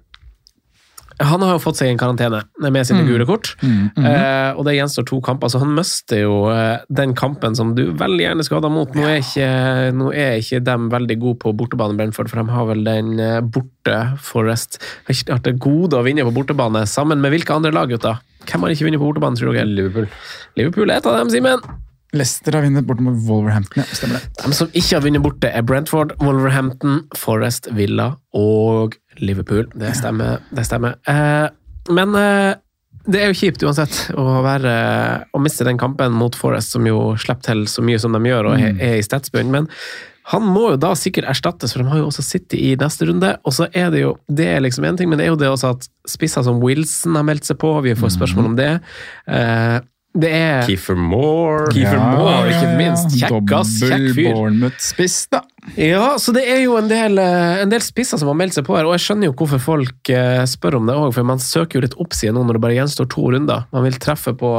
Han har jo fått seg en karantene med sine gule kort, eh, og det gjenstår to kamper. Så han mister jo eh, den kampen som du veldig gjerne skulle hatt deg mot. Nå er, ikke, nå er ikke de veldig gode på bortebane, Brentford, for de har vel den eh, borte Forest. Har ikke hatt det gode å vinne på bortebane, sammen med hvilke andre lag, gutter? Hvem har ikke vunnet på bortebane, tror dere? Liverpool. Liverpool er et av dem, Simen. Leicester har vunnet bort mot Wolverhampton, ja. Stemmer det. De som ikke har vunnet borte, er Brentford, Wolverhampton, Forest, Villa og Liverpool. Det stemmer. Det stemmer. Eh, men eh, det er jo kjipt uansett å, være, å miste den kampen mot Forest, som jo slipper til så mye som de gjør og er, er i statsbunnen. Men han må jo da sikkert erstattes, for de har jo også sittet i neste runde. Og så er det jo det er liksom en ting, men det er jo det også at spisser som Wilson har meldt seg på. Vi får spørsmål om det. Eh, det er Kiefer Moore. Kiefer Moore, ikke minst. Kjekk, ass. Kjekk fyr. Bournemouth-spiss, da. Ja, så det er jo en del, eh, en del spisser som har meldt seg på her, og jeg skjønner jo hvorfor folk eh, spør om det òg, for man søker jo litt oppside nå når det bare gjenstår to runder. Man vil treffe på,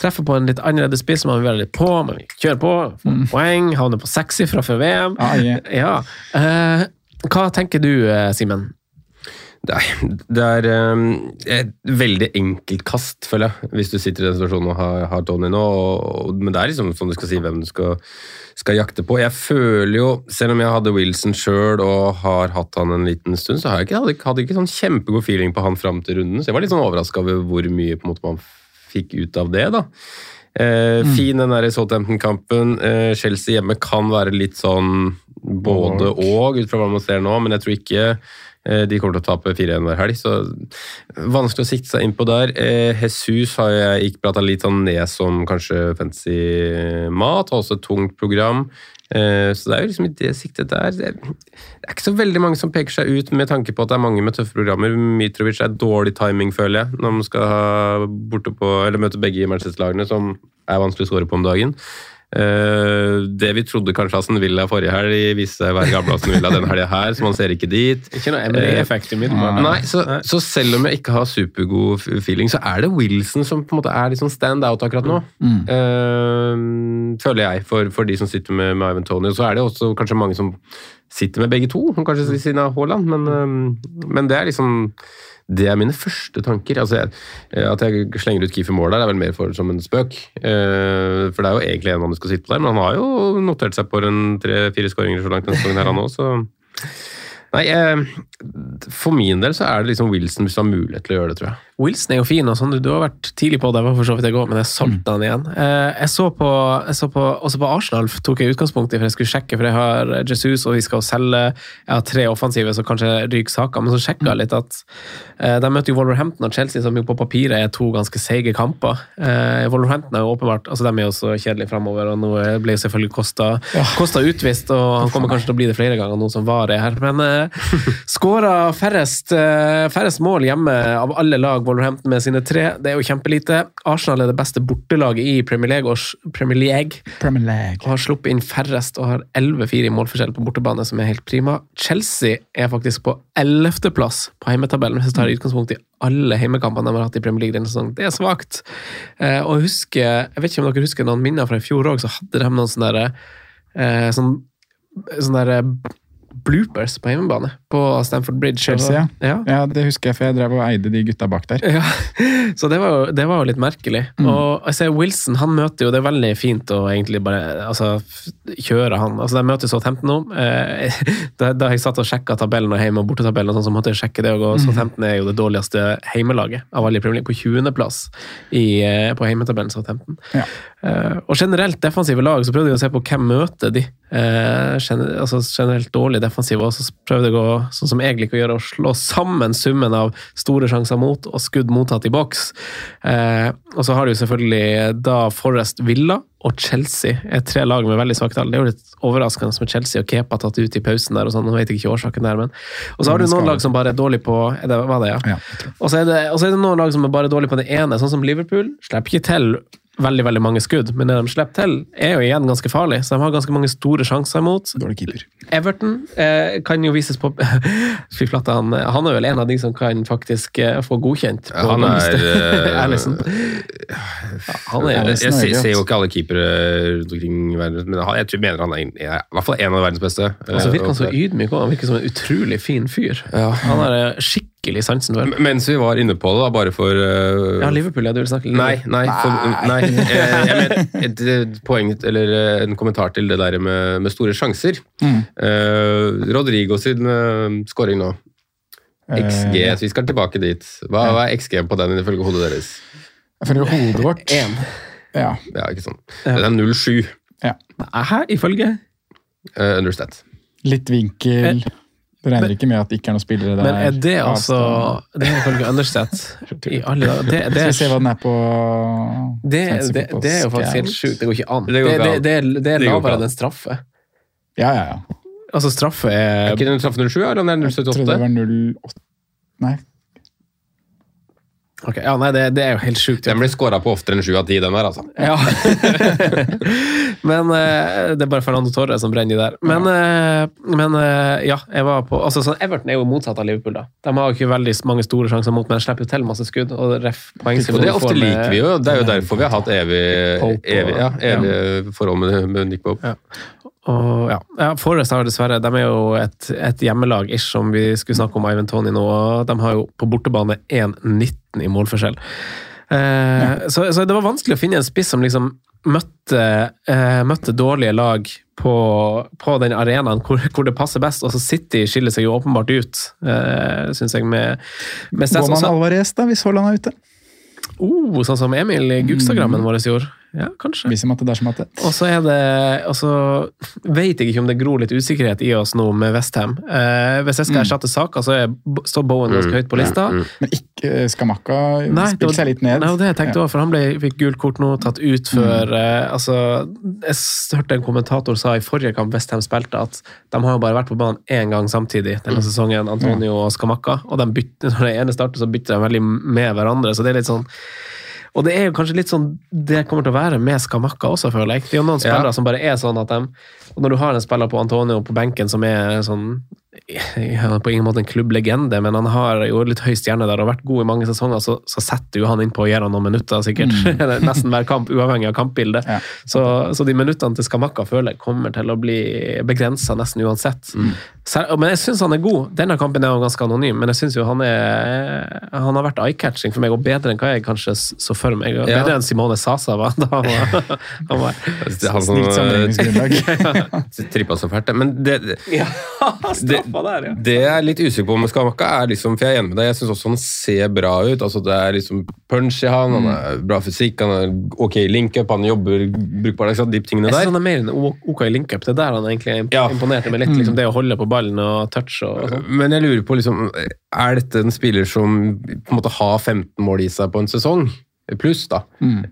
treffe på en litt annerledes spiss, man vil være litt på, man vil kjøre på, få poeng, havne på sekssifra før VM. Ah, yeah. Ja. Eh, hva tenker du, Simen? Det er, det er um, et veldig enkelt kast, føler jeg, hvis du sitter i den situasjonen og har, har Tony nå. Og, og, men det er liksom sånn du skal si hvem du skal, skal jakte på. Jeg føler jo, selv om jeg hadde Wilson sjøl og har hatt han en liten stund, så har jeg ikke, hadde, hadde ikke sånn kjempegod feeling på han fram til runden. Så jeg var litt sånn overraska over hvor mye måte man fikk ut av det. da. Eh, Fin den der Southampton-kampen. Eh, Chelsea hjemme kan være litt sånn både og, ut fra hva man ser nå, men jeg tror ikke de kommer til å tape 4-1 hver helg, så vanskelig å sikte seg inn på der. Eh, Jesus har jeg ikke prata litt sånn ned som kanskje fancy mat, har også et tungt program. Eh, Så det er jo liksom i det siktet der Det er ikke så veldig mange som peker seg ut med tanke på at det er mange med tøffe programmer. Mitrovic er dårlig timing, føler jeg, når man skal på, møte begge Manchester-lagene, som er vanskelig å skåre på om dagen. Eh, det vi trodde kanskje Aston Villa forrige helg, viste seg å være gamle Aston Villa denne helga her, så man ser ikke dit. Ikke noe Emery-effekt umiddelbart. Nei, så, så selv om jeg ikke har supergod feeling, så er det Wilson som på en måte er sånn stand out akkurat nå. Eh, føler jeg, for, for de som sitter med, med Ivan Tony. Og så er det også kanskje mange som sitter med begge to, kanskje ved siden av Haaland, men, eh, men det er liksom det er mine første tanker. Altså, jeg, at jeg slenger ut Kiefer Moore der, er vel mer for som en spøk. Eh, for det er jo egentlig en mann du skal sitte på der, men han har jo notert seg på tre-fire skåringer så langt denne sesongen her, han òg, så Nei, eh, for min del så er det liksom Wilson hvis du har mulighet til å gjøre det, tror jeg. Wilson er jo fin, og sånn, du har vært tidlig på det, var for så vidt jeg går, men jeg solgte han igjen. Eh, Jeg så på, jeg så på, også på Arsenal tok jeg utgangspunkt i, for jeg skulle sjekke, for jeg har Jesus, og vi skal selge Jeg har tre offensive, så kanskje ryker saker, men så sjekka jeg litt at eh, de møter jo Wolverhampton og Chelsea, som jo på papiret er to ganske seige kamper. Eh, Wolverhampton er jo åpenbart altså De er jo så kjedelige framover, og nå ble jo selvfølgelig Kosta, Kosta utvist, og han kommer kanskje til å bli det flere ganger, nå som VAR er her. Men skåra færrest, færrest mål hjemme av alle lag, Wolverhampton med sine tre. Det er jo kjempelite. Arsenal er det beste bortelaget i Premier League, og, Premier League, Premier League. og har sluppet inn færrest og har 11-4 i målforskjell på bortebane, som er helt prima. Chelsea er faktisk på 11.-plass på heimetabellen, hvis vi tar utgangspunkt i alle heimekampene de har hatt i Premier League denne sesongen. Det er svakt. Eh, og husker, jeg vet ikke om dere husker noen minner fra i fjor òg, så hadde de noen sånne der, eh, sånn, sånne der bloopers på hjemmebane på Stamford Bridge. Chelsea, ja. ja. Det husker jeg, for jeg drev og eide de gutta bak der. Ja, så det var, jo, det var jo litt merkelig. Og jeg ser Wilson han møter jo, det er veldig fint å egentlig bare altså, kjøre han. Altså, De møter Southampton nå. Eh, da, da jeg satt og sjekka tabellen og hjemme- og bortetabellen, og sånn, så måtte jeg sjekke det. Og Southampton er jo det dårligste heimelaget av alle i Premier League, på 20.-plass eh, på heimetabellen. Southampton. Ja. Eh, og generelt defensive lag, så prøvde jeg å se på hvem møter de. Eh, gener, altså generelt dårlig defensive, og så prøvde jeg å, sånn som jeg liker å gjøre, å slå sammen summen av store sjanser mot og skudd mottatt i boks. Eh, og så har du selvfølgelig da Forest Villa og Chelsea er tre lag med veldig svake tall. Det er jo litt overraskende med Chelsea og Kepa tatt ut i pausen der og sånn, nå vet jeg ikke årsaken der, men Og så har du noen lag som bare er dårlig på er det, Var det, ja? Ja. Og så er, er det noen lag som er bare dårlig på det ene, sånn som Liverpool. Slipper ikke til veldig veldig mange skudd, men det de slipper til, er jo igjen ganske farlig. Så de har ganske mange store sjanser imot. Dårlig keeper. Everton eh, kan jo vises på Fy flate, han, han er vel en av de som kan faktisk eh, få godkjent. på Han er eh, Alisson. Ja, han er Jeg, jeg, er ser, jo ser jo ikke alle keepere rundt omkring i verden, men jeg, jeg mener han er, er i hvert fall en av verdens beste. Og så virker han så Eh, ydmyk òg. Han virker som en utrolig fin fyr. Han er eh, skikkelig skikkelig sansen for. Mens vi var inne på det, da, bare for uh, Ja, Liverpool, ja, du vil snakke litt Nei, nei, for, nei. jeg, jeg mener, et, et poeng, eller eh, en kommentar til det der med, med store sjanser. Mm. Uh, Rodrigo sin uh, scoring nå. XG, ja. så vi skal tilbake dit. Hva, hva er XG på den ifølge hodet deres? Jeg føler hodet vårt Én. ja, Ja, ikke sånn. Den er 0,7 Hæ, ifølge? uh, understat. Litt vinkel. Du regner ikke med at det ikke er noen spillere der. Men er det altså Avstand. Det er ifølge Undersett i alle. Det, det, Skal vi se hva den er på det, det, det er jo faktisk helt sjukt. Det går ikke an. Det Det, det, det, er- det er Det lavere enn en straffe. Ja, ja, ja. Altså, straffe Er er ikke den straffe 0,7, eller den er 078? Jeg trodde det var 08 Nei. Ok, ja, nei, det, det er jo helt sjukt. Den blir skåra på oftere enn 7 av 10, den der, altså. Ja. men uh, det er bare Fernando Torre som brenner de der. Men, uh, men uh, ja, jeg var på altså, sånn, Everton er jo motsatt av Liverpool. da. De har jo ikke veldig mange store sjanser mot, men de slipper jo til masse skudd. og ref poeng Og det ofte liker vi jo. Det er jo derfor vi har hatt evig, evig, ja, evig forhold med, med Nick Pope. Ja. Og, ja. ja, Forest har dessverre De er jo et, et hjemmelag, ish, som vi skulle snakke om Ivan Tony nå. og De har jo på bortebane 1,19 i målforskjell. Eh, så, så det var vanskelig å finne en spiss som liksom møtte, eh, møtte dårlige lag på, på den arenaen hvor, hvor det passer best. Og så City skiller seg jo åpenbart ut, eh, syns jeg, med, med Går man Alvarez, da, hvis Haaland er ute? Oh, sånn som Emil i mm. vår gjorde. Ja, kanskje. Hvis matte, dersom matte. Og så er det Og så vet jeg ikke om det gror litt usikkerhet i oss nå med Westham. Eh, hvis jeg skal erstatte Saka, så er, står Bowen ganske høyt på lista. Men ikke eh, Skamakka Nei, det var- spilte seg litt ned. Nei, det jeg tenkte Ja. også, for Han ble, fikk gult kort nå, tatt ut før eh, altså, Jeg hørte en kommentator sa i forrige kamp Westham spilte, at de har jo bare vært på banen én gang samtidig denne sesongen, Antonio og Skamakka. Og de bytter, når det ene starter, så bytter de veldig med hverandre. så det er litt sånn og det er jo kanskje litt sånn det kommer til å være med Skamakka også, føler jeg. Det er jo noen spillere Ja. som bare er sånn at de Når du har en spiller på Antonio på benken som er sånn han er på ingen måte en klubblegende, men han har jo litt høy stjerne der og vært god i mange sesonger, så, så setter jo han innpå og gir han noen minutter, sikkert. Nesten hver kamp, uavhengig av kampbildet. Ja. Så, så de minuttene til Skamakka føler jeg kommer til å bli begrensa nesten uansett. Mm. men jeg syns han er god. Denne kampen er jo ganske anonym, men jeg syns jo han er Han har vært eye-catching for meg, og bedre enn hva jeg kanskje så for meg. og Ja. Bedre enn Simone Sasa var da han var, han var. Det Han som Snilt sammenligningsgrunnlag. trippa så fælt. Men det, det, Ja, straffa der, ja. det jeg er litt usikker på med Skamaka, er liksom, for jeg er enig med deg, jeg syns også han ser bra ut. altså Det er liksom punch i han, han er bra fysikk, han er ok link-up, han jobber brukbart. Liksom, De tingene Jeg synes han er mer enn OK i link-up. Det er der han egentlig Ja. imponerte meg litt. Liksom, det å holde på ballen og touch og sånn. Men jeg lurer på, liksom, er dette en spiller som på en måte har 15 mål i seg på en sesong? Pluss, da. Mm.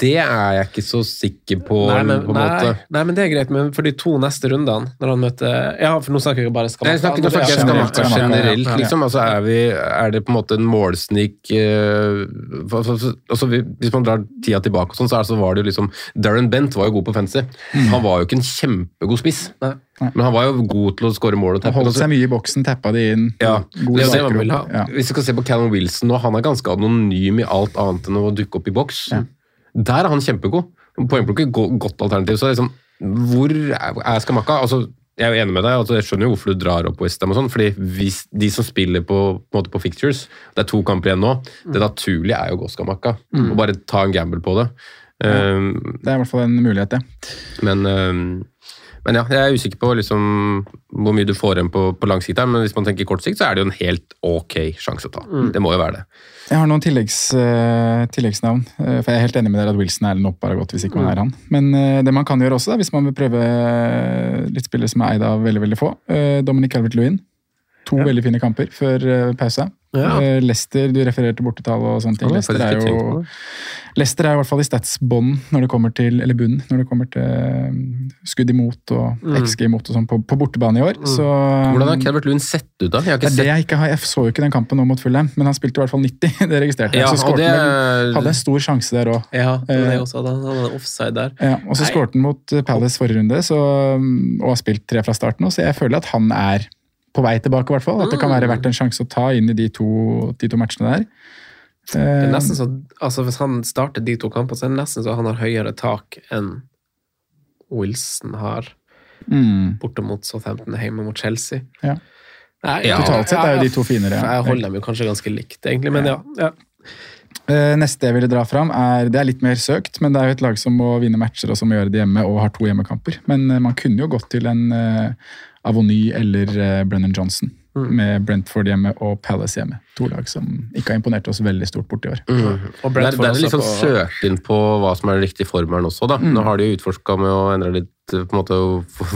Det er jeg ikke så sikker på. Nei men, på nei, måte. nei, men det er greit, men for de to neste rundene, når han møter Ja, for nå snakker jeg bare Nei, jeg snakker, nå snakker jeg Skamakka Skamakka, generelt, liksom. Altså, er, vi, er det på en måte en målsnik uh, altså, Hvis man drar tida tilbake, og sånn, så, så var det jo liksom Darren Bent var jo god på fancy. Han var jo ikke en kjempegod spiss, Nei. Men han var jo god til å skåre mål og Han holdt seg mye i boksen, tappa de inn. Ja. God Det er det. Ja. Hvis vi skal se på Callum Wilson nå, han er ganske anonym i alt annet enn å dukke opp i boks. Der er han kjempegod. Poengplukker, go- godt alternativ. Så liksom, hvor er, Skamaka? Altså, jeg er jo enig med deg, altså, jeg skjønner jo hvorfor du drar opp Westham og sånn, fordi hvis de som spiller på, på, på fictures, det er to kamper igjen nå, det naturlige er jo å gå Skamakka. Og bare ta en gamble på det. Um, Det er i hvert fall en mulighet, det. men, øhm, men ja, jeg er usikker på liksom, hvor mye du får igjen på, på lang sikt. her, Men hvis man tenker kort sikt, så er det jo en helt ok sjanse å ta. Det må jo være det. Jeg har noen tilleggs, uh, tilleggsnavn. Uh, for Jeg er helt enig med dere at Wilson er en oppbara godt hvis ikke man er han. Men uh, det man kan gjøre også, da, hvis man vil prøve litt spillere som er eid av veldig veldig få uh, Dominic Calvert-Lewin. To veldig fine kamper før pausa. pause. Ja. Eh, Leicester, du refererer til bortetall og sånne ting. Leicester er jo Lester Leicester er i hvert fall i stats-bånd når det kommer til eller bunn når det kommer til eh, skudd imot og XG imot og sånn på, på bortebane i år. Så, Hvordan har Calvert Lund sett ut, da? Jeg det det jeg ikke har. Jeg så jo ikke den kampen nå mot Fulham, men han spilte i hvert fall 90. Det registrerte jeg. Ja, så skårte han hadde en stor sjanse der òg. Ja, det Eh, også. Han hadde offside der. Ja, og så skårte han mot eh, Palace forrige runde så, mm, og har spilt tre fra starten. Så jeg føler at han er på vei tilbake, i hvert fall. At det kan være verdt en sjanse å ta inn i de to, de to matchene der. Det er Eh, nesten så, altså Hvis han starter de to kampene, så er det nesten så han har høyere tak enn Wilson har mm, borte mot Southampton hjemme mot Chelsea. Ja. Nei, Ja. Totalt sett er jo de to finere. ja. Jeg holder dem jo kanskje ganske likt, egentlig, men ja. ja. Eh, Neste jeg ville dra fram, er det er litt mer søkt, men det er jo et lag som må vinne matcher og som må gjøre det hjemme og har to hjemmekamper. Men eh, man kunne jo gått til en uh, Avony eller uh, Brennan Johnson med Brentford hjemme og Palace hjemme. To lag som ikke har imponert oss veldig stort bort i år. Og Det er, det er liksom på- søkt inn på hva som er den riktige formelen også, da. Nå har de jo utforska med å endre litt eh, på en måte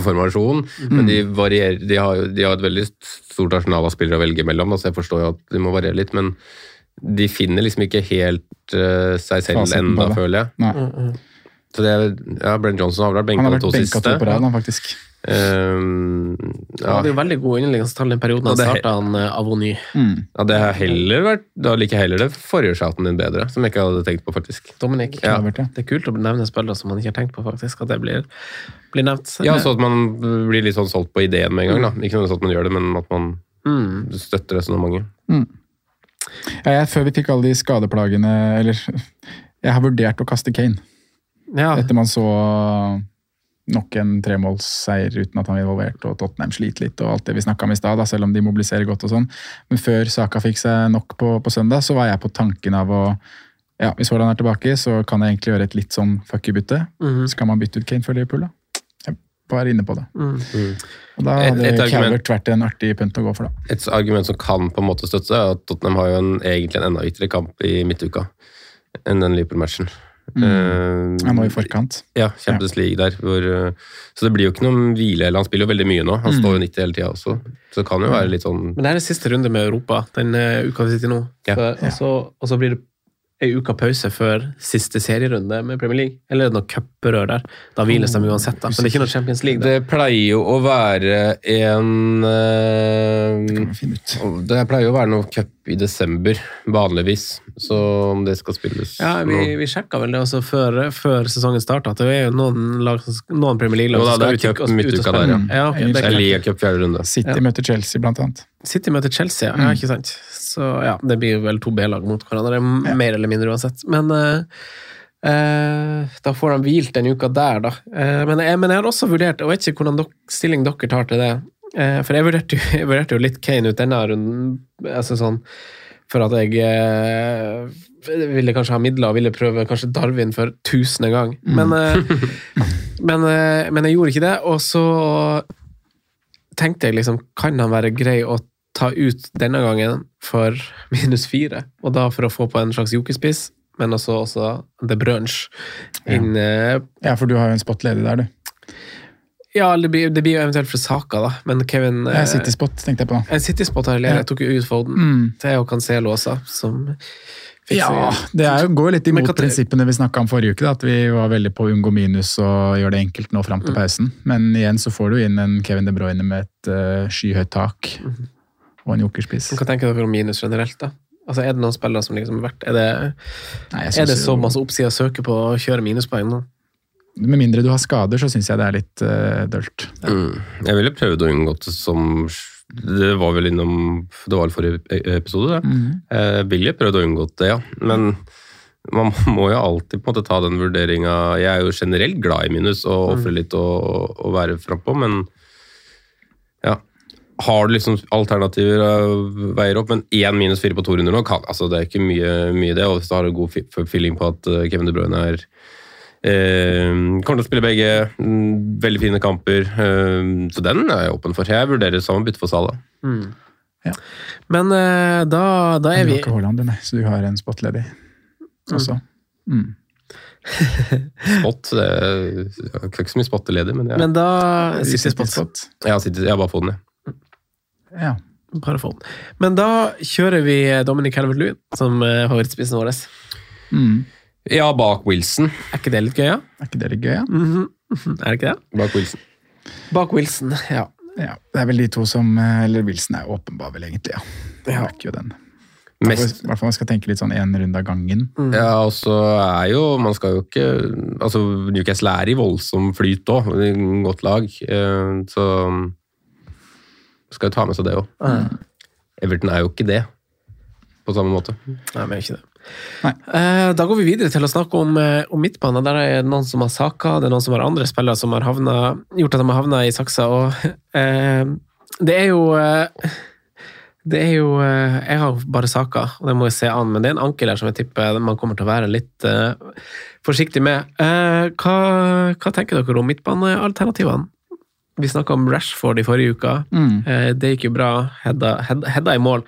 formasjon, men de varierer de har, jo, de har et veldig stort arsenal av spillere å velge mellom, så jeg forstår jo at de må variere litt, men de finner liksom ikke helt uh, seg selv Fasiten enda, føler jeg. Nei, Så det er, ja, Brenn Johnson har vel vært han har benka de to siste. to på rad, faktisk. Um, ja. Han hadde jo veldig god innleggende tall den perioden han starta han eh, Avony. Mm. ja, det har heller vært Da liker jeg heller det forrige shouten din bedre, som jeg ikke hadde tenkt på, faktisk. Dominic. Ja. Det er kult å nevne spillere som man ikke har tenkt på, faktisk. At det blir, blir nevnt. Ja, så at man blir litt sånn solgt på ideen med en gang. da. Ikke nødvendigvis at man gjør det, men at man Mm. støtter resonnementet. Ja, jeg, før vi fikk alle de skadeplagene Eller jeg har vurdert å kaste Kane. Ja. Etter man så nok en tremålsseier uten at han var involvert, og Tottenham sliter litt, og alt det vi snakka om i stad, selv om de mobiliserer godt og sånn. Men før Saka fikk seg nok på, på søndag, så var jeg på tanken av å ja, Hvis Haaland er tilbake, så kan jeg egentlig gjøre et litt sånn fuck you-bytte. Mhm. Skal man bytte ut Kane for Liverpool, da? Var inne på det. Mm. Og da hadde et argument- Calvert vært en artig punt å gå for, da. Et argument som kan på en måte støtte seg, er at Tottenham har jo en, egentlig en enda viktigere kamp i midtuka enn den Liverpool-matchen. Mm. Uh, Han var i forkant. Ja, Champions League der. Hvor, uh, så det blir jo ikke noen hvile. eller Han spiller jo veldig mye nå. Han Mm. står jo 90 hele tida også. Så det kan jo være litt sånn Men det er den siste runde med Europa, den uh, uka vi sitter i nå. Ja. Så, og, så, og så blir det ei uke pause før siste serierunde med Premier League. Eller er det noe cuprør der? Da hviles de uansett, da. Men det er ikke noe Champions League. Der. Det pleier jo å være en eh, Det kan vi finne ut. Det pleier jo å være noe cup i desember, vanligvis. Så om det skal spilles Ja, vi, nå- vi sjekka vel det også før, før sesongen starta, at det er jo noen, lag, noen Premier League-lag som skal ut i- ut og spille. der, ja. ja. ok, det Det er er. Liga Cup fjerde runde. City Ja. møter Chelsea, blant annet. City møter Chelsea, ja. ja ikke sant? Så ja, det blir vel to B-lag mot hverandre, Ja. mer eller mindre uansett. Men eh, eh, da får de hvilt den uka der, da. Eh, men, jeg, men jeg har også vurdert, og vet ikke hvordan dok, stilling dere tar til det, for jeg vurderte, jo, jeg vurderte jo litt Kane ut denne runden, altså sånn for at jeg eh, ville kanskje ha midler og ville prøve kanskje Darwin for tusende gang. Men, eh, men, men jeg gjorde ikke det, og så tenkte jeg liksom, kan han være grei å ta ut denne gangen for minus fire, og da for å få på en slags jokerspiss, men også, også The Brunch inn ja. Ja, for du har jo en spot ledig der, du. Ja, det blir, det blir jo eventuelt for Saka, da, men Kevin En City-spot, tenkte jeg på. En City-spot har jeg tok jo ut Foden. Mm. Theo Cancelo også, som Ja, det er jo, går jo litt imot prinsippene vi snakka om forrige uke. Da, at vi var veldig på å unngå minus og gjøre det enkelt nå fram til Mm. pausen. Men igjen så får du inn en Kevin De Bruyne med et uh, skyhøyt tak Mhm. Og en jokerspiss. Hva tenker dere om minus generelt, da? Altså, Er det noen spillere som liksom er verdt Er det, Nei, er det så jo- masse oppside å søke på å kjøre minuspoeng nå? Med mindre du har skader, så syns jeg det er litt uh, dølt. Mm. Jeg ville prøvd å unngå det som Det var vel innom Det var vel forrige e- episode, det. Jeg ville prøvd å unngå det, ja. Men man må jo alltid på en måte ta den vurderinga Jeg er jo generelt glad i minus og ofre litt og, og være frampå, men ja. Har du liksom alternativer og veier opp, men én minus fire på to runder nå kan, altså Det er ikke mye, mye det. Og hvis du har en god feeling på at eh, Kevin De Bruyne er eh, kommer til å spille begge. mm, Veldig fine kamper. eh, så den er jeg åpen for. Jeg vurderer samme bytte for Salah. Ja. Men eh, da, da er Du har ikke Haaland, du, nei, så du har en spot ledig også. Mm. Spot det er, Jeg har ikke så mye spotter ledig, men jeg, Men da Vi Siste spot, spot. jeg, har, sittet, jeg har bare fått den, jeg. Ja. Bare få den. Men da kjører vi Dominic Calvert-Lewin som eh, favorittspissen vår. Mm. Ja, bak Wilson. Er ikke det litt gøy, ja? Er ikke det litt gøy, ja? Mhm. Er det ikke det? Bak Wilson. Bak Wilson, ja. ja? Det er vel de to som eh, Eller Wilson er åpenbar, vel, egentlig. ja. Det er ikke jo den. Mest, I hvert fall man skal tenke litt sånn én runde av gangen. ja, og så er jo Man skal jo ikke Altså, Newcastle er i voldsom flyt òg. Godt lag. eh, Så skal jo ta med seg det òg. Everton er jo ikke det på samme måte. Nei, men ikke det. Nei. Eh, da går vi videre til å snakke om, eh, om midtbanen. Der er det noen som har Saka, det er noen som har andre spillere som har havnet, gjort at de har havna i saksa. Og, eh, det er jo eh, Det er jo eh, Jeg har bare saker, og det må jeg se an, men det er en ankel her som jeg tipper man kommer til å være litt eh, forsiktig med. Eh, hva, hva tenker dere om midtbanealternativene? Vi snakka om Rashford i forrige uke. Mm. Eh, det gikk jo bra. Hedda, Hedda, Hedda i mål.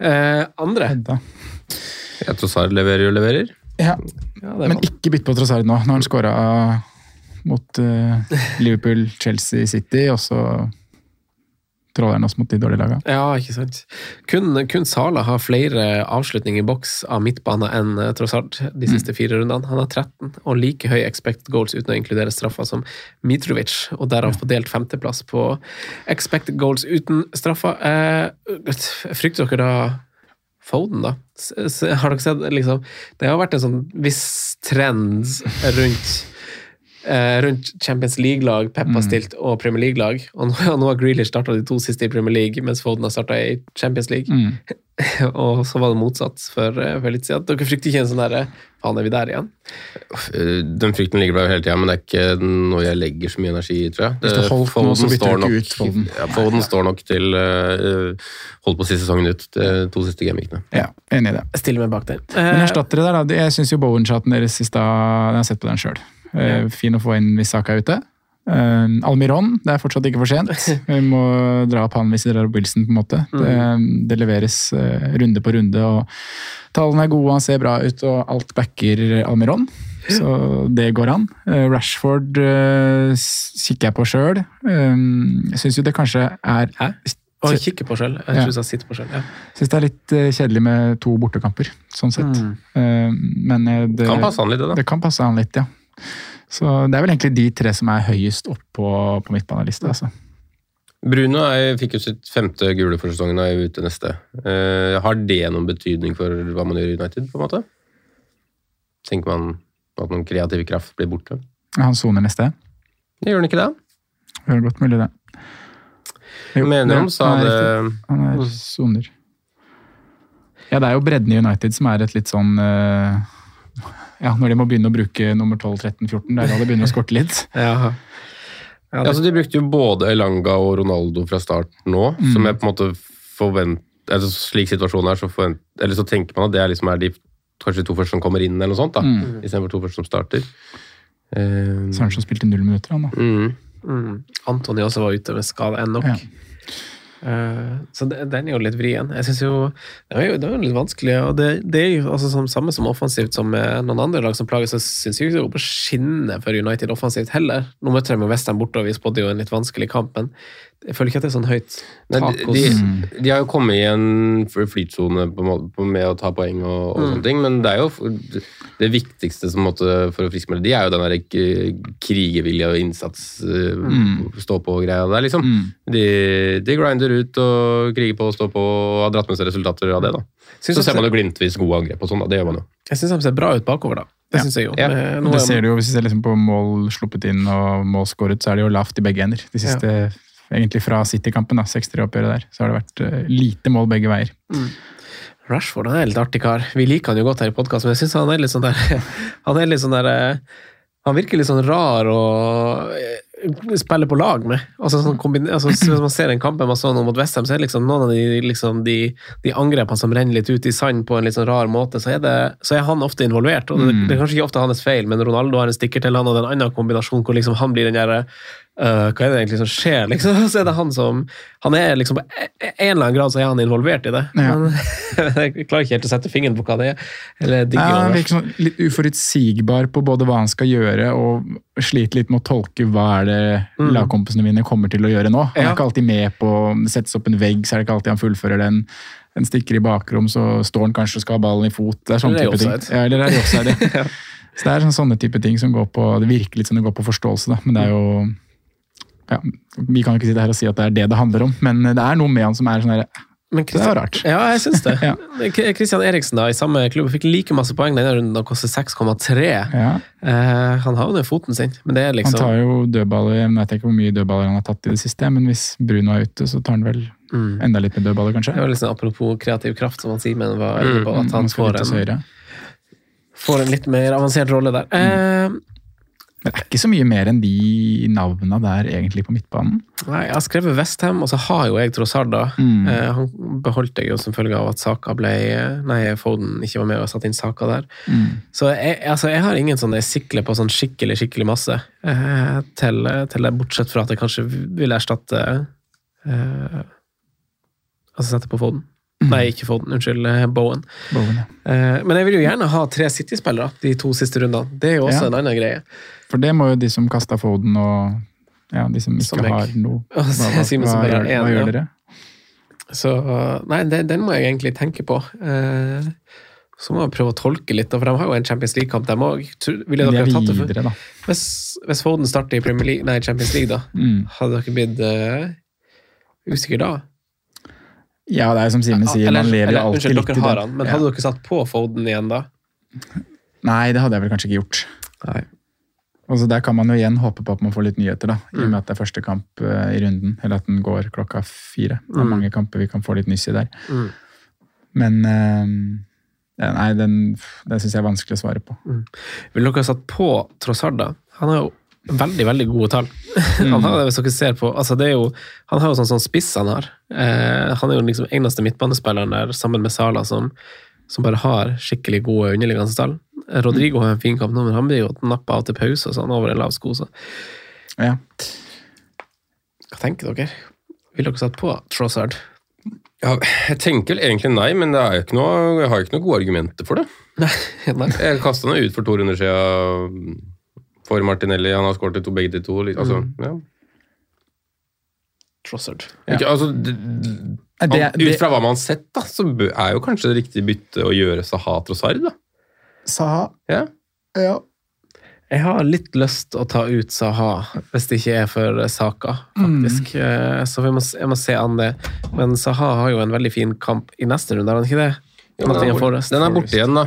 Eh, andre Hedda. Ja, Trossard leverer og leverer. Ja, ja, men ikke bytt på Trossard nå. Nå har han skåra mot uh, Liverpool, Chelsea, City, og så oss mot de dårlige lagene. Ja, ikke sant. Kun, kun Sala har flere avslutninger i boks av midtbane enn tross Trossard de siste fire rundene. Han har 13, og like høy expect goals uten å inkludere straffa som Mitrovic, og derav fordelt femteplass på expect goals uten straffa. Eh, frykter dere da Foden, da? Har dere sett liksom Det har vært en sånn viss trend rundt eh, rundt Champions League-lag Pep har stilt, og Premier League-lag. Og nå, nå har Grealish starta de to siste i Premier League, mens Foden har starta i Champions League. Mm. og så var det motsatt for, eh, for litt siden. Dere frykter ikke en sånn derre Faen, er vi der igjen? Eh, Den frykten ligger der jo hele tida, men det er ikke noe jeg legger så mye energi i, tror jeg. Hvis du Det- Foden, så bytter står du ikke nok- ut Foden. Ja, Foden står nok til uh, holdt på å si sesongen ut, de to siste gamingene. Ja, enig i det. Jeg stiller meg bak den. Men Eh, erstattere der, da. Jeg syns jo Bowen-chatten deres i stad Jeg har sett på den sjøl. Fin å få inn hvis Saka er ute. Eh, Almiron, det er fortsatt ikke for sent. Vi må dra opp han hvis vi drar opp Wilson, på en måte. Det, det leveres eh, runde på runde, og tallene er gode, han ser bra ut, og alt backer Almiron. Så det går an. Eh, Rashford eh, kikker jeg på sjøl. Jeg syns jo det kanskje er Hæ? Å, kikke på sjøl. Jeg Ja. jeg sitter på sjøl. Ja. Syns det er litt eh, kjedelig med to bortekamper, sånn sett. Eh, Men eh, det Kan passe han litt, det da. Det kan passe han litt, ja. Så det er vel egentlig de tre som er høyest opp på, på midtbanelista. Altså. Bruno er, fikk jo sitt femte gule for sesongen og er ute neste. Eh, har det noen betydning for hva man gjør i United, på en måte? Tenker man at noen kreativ kraft blir borte? Han soner neste. Det Gjør han ikke det? Det er godt mulig, det. Jo, Mener det- om sa han det. Han er soner. Ja, det er jo bredden i United som er et litt sånn eh, Ja, når de må begynne å bruke nummer 12, 13, 14, det er da det begynner å skorte litt. Ja. Ja, det... altså, de brukte jo både Elanga og Ronaldo fra start nå, Mm. som jeg på en måte forventer altså, Slik situasjonen er, så, forvent, eller så tenker man at det er, liksom er de kanskje de to første som kommer inn, eller noe sånt, da, Mm. istedenfor to første som starter. Um... Sancho spilte null minutter, han da. mm. Mm. Antony også var ute med skade enn nok. Ja. Eh, så det, den er jo litt vrien. Jeg synes jo Det er jo, det er jo litt vanskelig. og Det, det er jo altså, som, samme som offensivt som noen andre lag som plager, så syns jeg ikke det går på skinner for United offensivt heller. Nå møter de jo Westham borte, og vi spådde jo en litt vanskelig kamp, men jeg føler ikke at det er sånn høyt tak de, hos de, de har jo kommet i en flytsone med å ta poeng og, og Mm. sånne ting, men det er jo det viktigste som måtte, for å friskmelde de, er jo den der k- krigervilje og innsats, eh, Mm. stå på-greia der, liksom. Mm. De, de grinder ut og kriger på og står på og har dratt med seg resultater av det, da. Synes Så ser man jo glimtvis gode angrep og sånn, da. Det gjør man jo. Jeg syns de ser bra ut bakover, da. Det Ja. synes jeg jo. Ja. Men Det er- ser du jo, Hvis du ser liksom på mål sluppet inn og mål skåret, så er det jo lavt i begge ender. De siste, Egentlig fra City-kampen, 6-3-oppgjøret der, så har det vært eh, lite mål begge veier. Rashford han er en litt artig kar. Vi liker han jo godt her i podkasten, men jeg syns han er litt sånn der Han er litt sånn der eh, Han virker litt sånn rar å eh, spille på lag med. Altså, sånn altså, Hvis man ser den kampen man så nå mot Westham, så er det liksom noen av de, liksom, de, de angrepene som renner litt ut i sand på en litt sånn rar måte, så er, det, så er han ofte involvert. og det, det er kanskje ikke ofte hans feil, men Ronaldo har en stikker til han, og det er en annen kombinasjon hvor liksom han blir den derre øh, hva er det egentlig som skjer? Liksom, så er det han som han er liksom På en eller annen grad så er han involvert i det. Ja. Men jeg klarer ikke helt å sette fingeren på hva det er. Eller digger Ja, han virker sånn litt uforutsigbar på både hva han skal gjøre, og sliter litt med å tolke hva er det Mm. lagkompisene mine kommer til å gjøre nå. Han Ja. er ikke alltid med på Det settes opp en vegg, så er det ikke alltid han fullfører den. En stikker i bakrom, så står han kanskje og skal ha ballen i fot. Det er sånne type ting. Ja, eller er det offside. Så det er sånn, sånne type ting som går på Det virker litt som det går på forståelse, da. Men det er jo ja, Vi kan jo ikke sitte her og si at det er det det handler om, men det er noe med han som er sånn her Men Det var rart. Ja, jeg syns det. Ja. Christian Eriksen da, i samme klubb fikk like masse poeng denne runden og koster 6,3. Ja. Eh, han har jo den foten sin, men det er Han liksom tar jo dødballer, jeg vet ikke hvor mye dødballer han har tatt i det siste, men hvis Bruno er ute, så tar han vel mm. enda litt med dødballer, kanskje. Det var sånn Apropos kreativ kraft, som han Simen var mm. på, at Mm, han får en, får en litt mer avansert rolle der. Eh, Det er ikke så mye mer enn de navna der egentlig på midtbanen. Nei, Jeg har skrevet Westham, og så har jo jeg Trossard. da. Mm. Eh, han beholdt jeg jo som følge av at Saka ble Nei, Foden ikke var med og satte inn Saka der. Mm. Så jeg, altså, jeg har ingen sånne sikle på sånn skikkelig skikkelig masse. Eh, til, til det, Bortsett fra at jeg kanskje vil erstatte eh, Altså sette på Foden. Nei, ikke Foden. Unnskyld, eh, Bowen. Bowen, ja. Eh, men jeg vil jo gjerne ha tre City-spillere de to siste rundene. Det er jo også Ja. en annen greie. For det må jo de som kasta Foden og ja, de som ikke Som har noe hva, hva, hva, hva gjør dere? Så nei, den, den må jeg egentlig tenke på. Eh, så må jeg prøve å tolke litt, for de har jo en Champions League-kamp, dem òg. Ville De dere er tatt det videre, da. Hvis, hvis Foden starter i Premier League, nei, Champions League, da, Mm. hadde dere blitt uh, usikre da? Ja, det er som Simen sier, man lever jo alltid litt i det. han, men Ja. hadde dere satt på Foden igjen da? Nei, det hadde jeg vel kanskje ikke gjort. Nei. Og så Der kan man jo igjen håpe på at man får litt nyheter, da, i og Mm. med at det er første kamp eh, i runden. Eller at den går klokka fire. Det er Mm. mange kamper vi kan få litt nyss i der. Mm. Men eh, ja, Nei, den, den syns jeg er vanskelig å svare på. Vil dere ha satt på Trossard da? Han har jo veldig, veldig gode tall. Han har hvis dere ser på, altså det er jo, han har jo sånn, sånn spiss han har. Eh, han er jo liksom eneste midtbanespilleren der, sammen med Sala, som, som bare har skikkelig gode underliggende tall. Rodrigo har en fin kamp nå, men han blir jo nappa av til pause og sånn over en lav sko. Så. Ja. Hva tenker dere? Vil dere satt på Trossard? Ja, jeg tenker vel egentlig nei, men det er ikke noe, jeg har jo ikke noen gode argumenter for det. Nei. nei. Jeg kasta noe ut for to runder siden for Martinelli. Han har skåret to begge de to. Altså, Mm. ja. Trossard. Ikke, altså, det, han- det- ut fra hva man har sett, da, så er jo kanskje det riktige bytte å gjøre Saha Trossard. da. Saha Ja. ja. Jeg har litt lyst å ta ut Saha, hvis det ikke er for Saka, faktisk. Mm. Så vi må, jeg må se an det. Men Saha har jo en veldig fin kamp i neste runde, har han ikke det? Ja, den, er borte, den er borte igjen, da.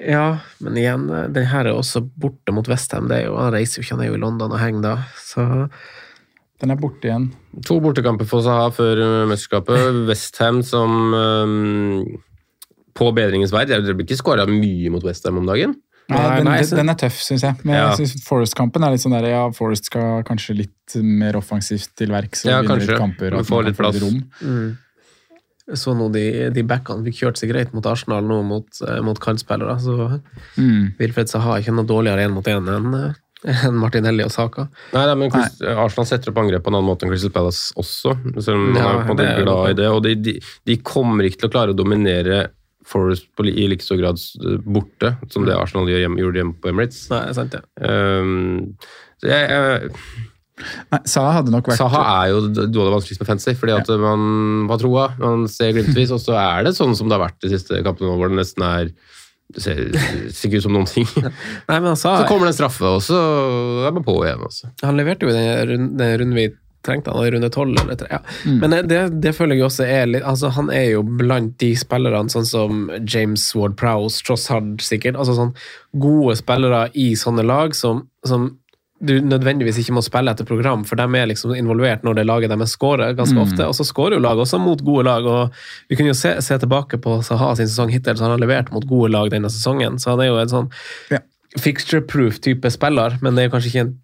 Ja, men igjen, eh, den her er også borte mot Westham. Han reiser jo ikke, han er jo i London og henger da. Så Den er borte igjen. To bortekamper for Saha før uh, mesterskapet. Westham som um, på bedringens vei. Dere blir ikke skåra mye mot Westham om dagen. Nei, den, nei, den, den er tøff, syns jeg. Men Ja. jeg synes Forest-kampen er litt sånn der, ja, Forest skal kanskje litt mer offensivt til verks og Ja, vinne litt kamper. og Få litt plass. rom. mm. Så nå de, de backene fikk kjørt seg greit mot Arsenal nå mot, eh, mot kantspillere. Så Mm. Wilfred Saha er ikke noe dårligere én mot én enn en enn Martinelli og Saka. Nei, nei, men nei. Arsenal setter opp angrep på en annen måte enn Crystal Palace også. Selv om man Ja, er på en det måte er glad i det. Og de, de, de kommer ikke til å klare å dominere Forest på, i like stor grad borte som det Arsenal hjemme, gjorde hjemme på Emirates. Nei, det er sant ja. Um, så jeg, jeg, Nei, Saha hadde nok vært Saha er jo noe av det vanskeligste med fancy, fordi at man har troa, man ser glimtvis, og så er det sånn som det har vært de siste kampene hvor det nesten er det ser, ser ikke ut som noen ting. Så Nei, men han sa kommer det en straffe, og så er man på igjen. altså. Også. Han leverte jo den den runden vi trengte, han i runde tolv eller tre. Ja. Men det- det, det føler jeg også er litt altså Han er jo blant de spillerne sånn som James Ward Prowse, Tross Hard sikkert. altså sånn Gode spillere i sånne lag som, som du nødvendigvis ikke må spille etter program, for de er liksom involvert når det laget deres scorer ganske ofte. Og så scorer jo lag også mot gode lag. og Vi kunne jo se, se tilbake på Saha sin sesong hittil, så han har levert mot gode lag denne sesongen. Så han er jo en sånn Ja. fixture-proof type spiller, men det er jo kanskje ikke en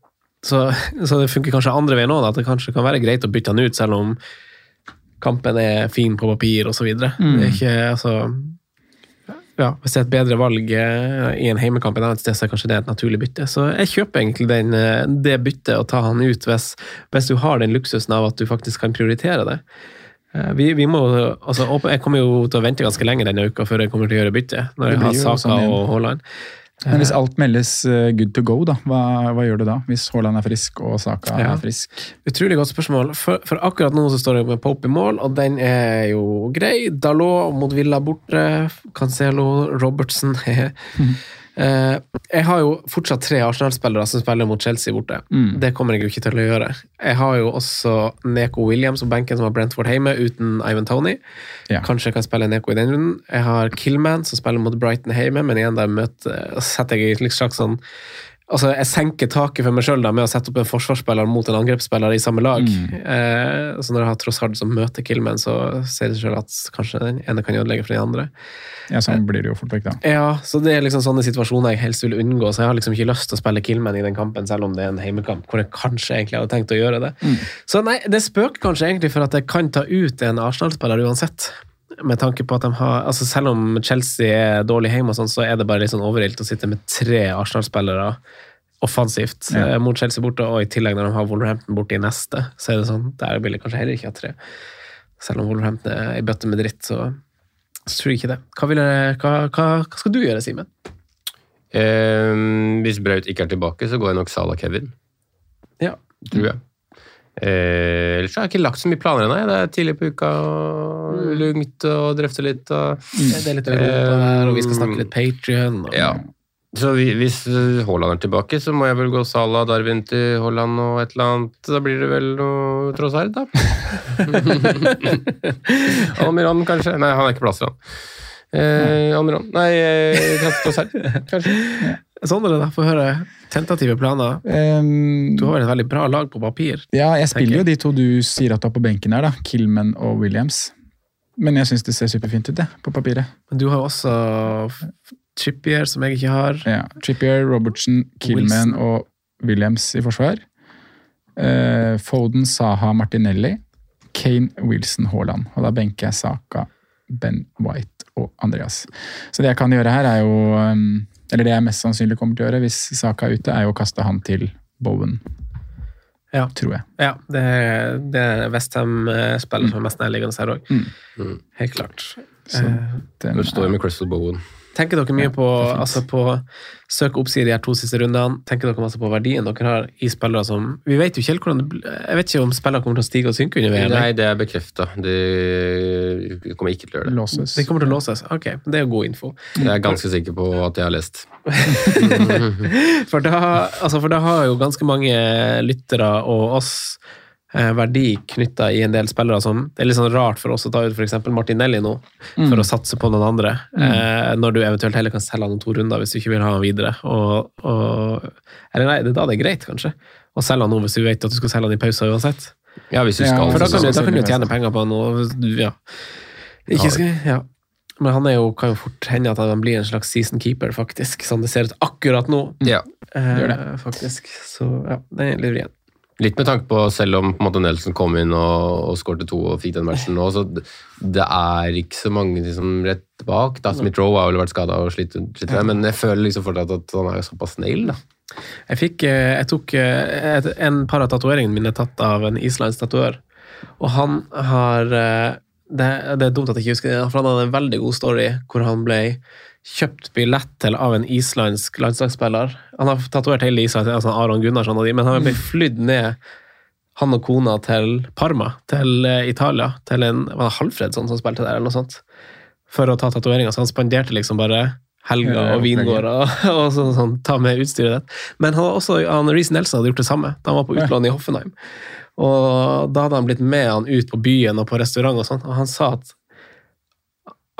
så, så det funker kanskje andre veien òg, at det kanskje kan være greit å bytte han ut, selv om kampen er fin på papir osv. Det er ikke altså ja, Hvis det er et bedre valg eh, i en heimekamp et annet sted, så er kanskje det et naturlig bytte. Så jeg kjøper egentlig den, eh, det byttet og ta han ut hvis, hvis du har den luksusen av at du faktisk kan prioritere det. Eh, Vi, vi må, altså, jeg kommer jo til å vente ganske lenge denne uka før jeg kommer til å gjøre bytte, når jeg har Saka sånn og Haaland. Men hvis alt meldes eh, good to go, da, hva, hva gjør du da? Hvis Haaland er frisk og Saka Ja. er frisk? Utrolig godt spørsmål. For, for akkurat nå så står jeg med Pope i mål, og den er jo grei. Dalot mot Villa borte. Cancelo, Robertson Eh, Jeg har jo fortsatt tre Arsenal-spillere som spiller mot Chelsea borte. Det kommer jeg jo ikke til å gjøre. Jeg har jo også Neko Williams og benken som har Brentford hjemme, uten Ivan Tony. Ja. Kanskje jeg kan spille Neko i den runden. Jeg har Killman som spiller mot Brighton hjemme, men igjen der møter, setter jeg i et slags sånn Altså, jeg senker taket for meg sjøl med å sette opp en forsvarsspiller mot en angrepsspiller i samme lag. Mm. Eh, så når jeg har tross hardt som møter Killman, så ser jeg selv at kanskje den ene kan ødelegge for den andre. Ja, sånn blir det jo fort vekk, da. Ja, så det er liksom sånne situasjoner jeg helst vil unngå. Så jeg har liksom ikke lyst til å spille Killman i den kampen, selv om det er en heimekamp hvor jeg kanskje egentlig hadde tenkt å gjøre det. Så nei, det spøker kanskje egentlig for at jeg kan ta ut en Arsenal-spiller uansett. Med tanke på at de har altså Selv om Chelsea er dårlig hjemme, og sånn, så er det bare litt sånn overilt å sitte med tre Arsenal-spillere offensivt Ja. eh, mot Chelsea borte, og i tillegg når de har Wolverhampton borte i neste, så er det sånn Der vil de kanskje heller ikke ha tre. Selv om Wolverhampton er ei bøtte med dritt, så, så tror jeg ikke det. Hva, jeg, hva, hva, hva skal du gjøre, Simen? Eh, hvis Braut ikke er tilbake, så går jeg nok Salah Kevin. Ja. Tror jeg. Eh, ellers har jeg ikke lagt så mye planer ennå. Det er tidlig på uka og lugnt og drøfte litt. Og, Det er litt Europa her, og vi skal snakke litt Patrion. Ja. Så vi- hvis Haaland er tilbake, så må jeg vel gå Salah, Darwin til Haaland og et eller annet. Da blir det vel noe Trossard, da. Almiron, kanskje? Nei, han er ikke plass til han. Eh, Almiron Nei, eh, Trossard, kanskje. Sånn da, få høre tentative planer. Um, Du har vel et veldig bra lag på papir. ja, jeg spiller jo de to du sier at du har på benken her, da. Kilman og Williams. Men jeg syns det ser superfint ut, det, på papiret. Men du har også Trippier, som jeg ikke har. Ja. Trippier, Robertson, Kilman Wilson. og Williams i forsvar. Uh, Foden, Saha, Martinelli. Kane, Wilson, Haaland. Og da benker jeg Saka, Ben White og Andreas. Så det jeg kan gjøre her, er jo um, Eller det jeg mest sannsynlig kommer til å gjøre hvis Saka er ute, er jo å kaste han til Bowen. Ja. Tror jeg. Ja, det, er- det er Westham-spiller som er mest nærliggende her òg. Mm. Helt klart. Så Eh, den Nå står er- med Crystal Bowen. Tenker dere mye Ja, på, altså på søk oppside de her to siste rundene? Tenker dere masse på verdien dere har i spillere som Vi vet jo ikke helt hvordan det Jeg vet ikke om spillere kommer til å stige og synke under VM. Nei, det er bekrefta. De kommer ikke til å gjøre det. låses. De kommer til å låses. Ok, det er jo god info. Jeg er ganske sikker på at jeg har lest. For da, altså for da har jo ganske mange lyttere og oss verdi knytta i en del spillere som Det er litt sånn rart for oss å ta ut f.eks. Martinelli nå, for å satse på noen andre. mm. når du eventuelt heller kan selge han om to runder hvis du ikke vil ha han videre. Og, og, eller nei, det er da det er greit, kanskje. Å selge han nå hvis du vet at du skal selge han i pausa uansett. Ja, hvis du Ja, skal. For da kan, du, da kan du tjene penger på han. Og, ja. Ikke skal, ja. Men han er jo, kan jo fort hende at han blir en slags season keeper, faktisk. Sånn det ser ut akkurat nå. Ja. det Gjør Faktisk. Så ja, det er vrient. Litt med tanke på, selv om på en måte, Nelson kom inn og, og skårte to og fikk den matchen nå, så det, er ikke så mange liksom, rett bak. Da. Smith Rowe har vel vært skada og slitt, slitt med, men jeg føler liksom fortsatt at han er såpass nail, da. Jeg, fikk, eh, jeg tok eh, et, en par av tatoveringene mine tatt av en islandsk tatoør. Og han har eh, det, det er dumt at jeg ikke husker det, for han hadde en veldig god story hvor han ble kjøpt billett til av en islandsk landslagsspiller. Han har tatovert hele Island, altså Aron Gunnarsson og de, men han ble flydd ned, han og kona, til Parma, til eh, Italia, til en var det Halfredsson som spilte der, eller noe sånt, for å ta tatoveringa. Så han spanderte liksom bare helga og vingårder og, og sånn, sånn, ta med utstyret ditt. Men han, hadde også, han, Reece Nelson hadde gjort det samme da han var på utlån i Hoffenheim. Og da hadde han blitt med han ut på byen og på restaurant og sånn, og han sa at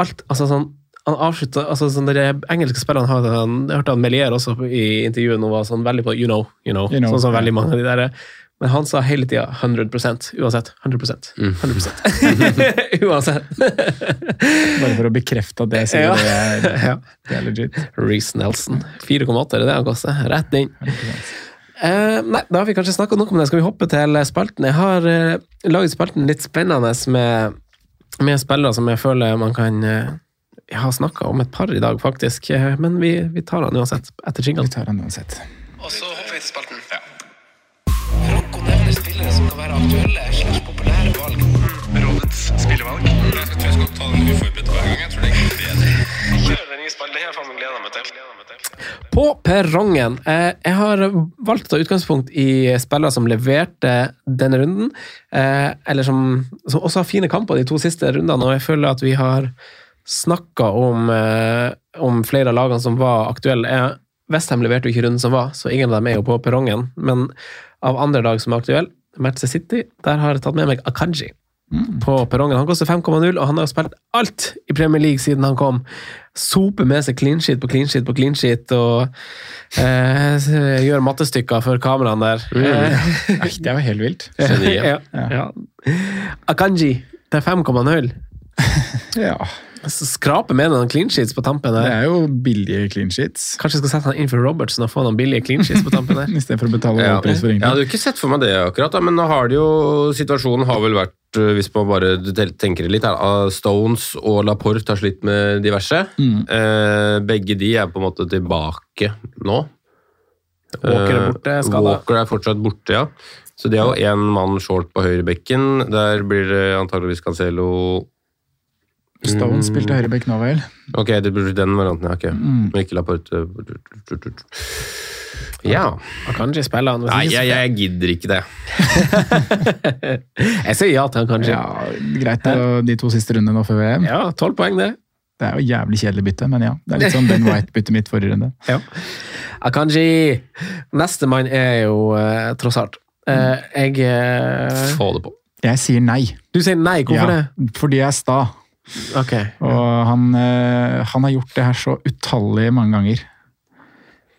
alt altså sånn, han avslutta altså sånn de engelske spillerne har han, Jeg hørte han Melier også i intervjuet nå var sånn veldig på you know, you know, You know, sånn som veldig mange av de der men han sa hele tida 100% uansett. 100% 100 Uansett. Bare for å bekrefte at det sier, Ja. det, er, det er legit. Reece Nelson. 4,8 er det det han koster. Rett inn. Eh, nei, da har vi kanskje snakka nok om det. Skal vi hoppe til spalten? Jeg har eh, laget spalten litt spennende med, med spillere som jeg føler man kan eh, Jeg har snakka om et par i dag, faktisk, eh, men vi, vi tar han uansett etter Vi tar han uansett. Og så hopper vi til spalten. Franco nevner spillere som kan være aktuelle slags populære valg. Rådets spillevalg. Jeg tror jeg skal ta den uforberedt hver gang. Jeg tror det er bedre. Kjør den nye spalten. Det har jeg faen meg gleda meg til. På perrongen. Eh, jeg har valgt å ta utgangspunkt i spillere som leverte denne runden, eh, eller som, som også har fine kamper de to siste rundene, og jeg føler at vi har snakka om, eh, om flere av lagene som var aktuelle. Westham leverte jo ikke runden som var, så ingen av dem er jo på perrongen. Men av andre lag som er aktuelle, Manchester City, der har jeg tatt med meg Akanji. på perrongen. Han koster 5,0, og han har spilt alt i Premier League siden han kom. Soper med seg clean sheet på clean sheet på clean sheet og eh, gjør mattestykker for kameraene der. Eh, Nei, Det var helt vilt. ja, ja. Akanji til 5,0. Ja. Så Skraper med noen clean sheets på tampen Det er jo billige clean sheets. Kanskje jeg skal sette han inn for Robertson og få noen billige clean sheets på tampen der. Istedenfor å betale Ja. overpris for Jeg hadde ikke sett for meg det akkurat, da, men nå har det jo Situasjonen har vel vært, øh, hvis man bare tenker det litt, her, Stones og Laporte har slitt med diverse. Mm. Eh, begge de er på en måte tilbake nå. Walker er Eh, borte, skada. Walker er fortsatt borte, ja. Så de har jo én mann short på høyrebekken. Der blir det antageligvis Cancelo Stone spilte høyreback nå, vel? Ok, det blir den varianten, ja. Okay. Mm. Men ikke Laporte. Ja. Akanji spiller han. Nei, jeg, jeg gidder ikke det. Jeg sier ja til Akanji. Ja, greit det de to siste rundene nå før VM. Ja, tolv poeng, det. Det er jo jævlig kjedelig bytte, men ja. Det er litt sånn Ben White-byttet mitt forrige runde. Ja. Akanji. Nestemann er jo uh, Trossard. Uh, jeg eh, Få det på. Jeg sier nei. Du sier nei, hvorfor Ja, det? Fordi jeg er sta. Ok. Og han, eh, han har gjort det her så utallig mange ganger.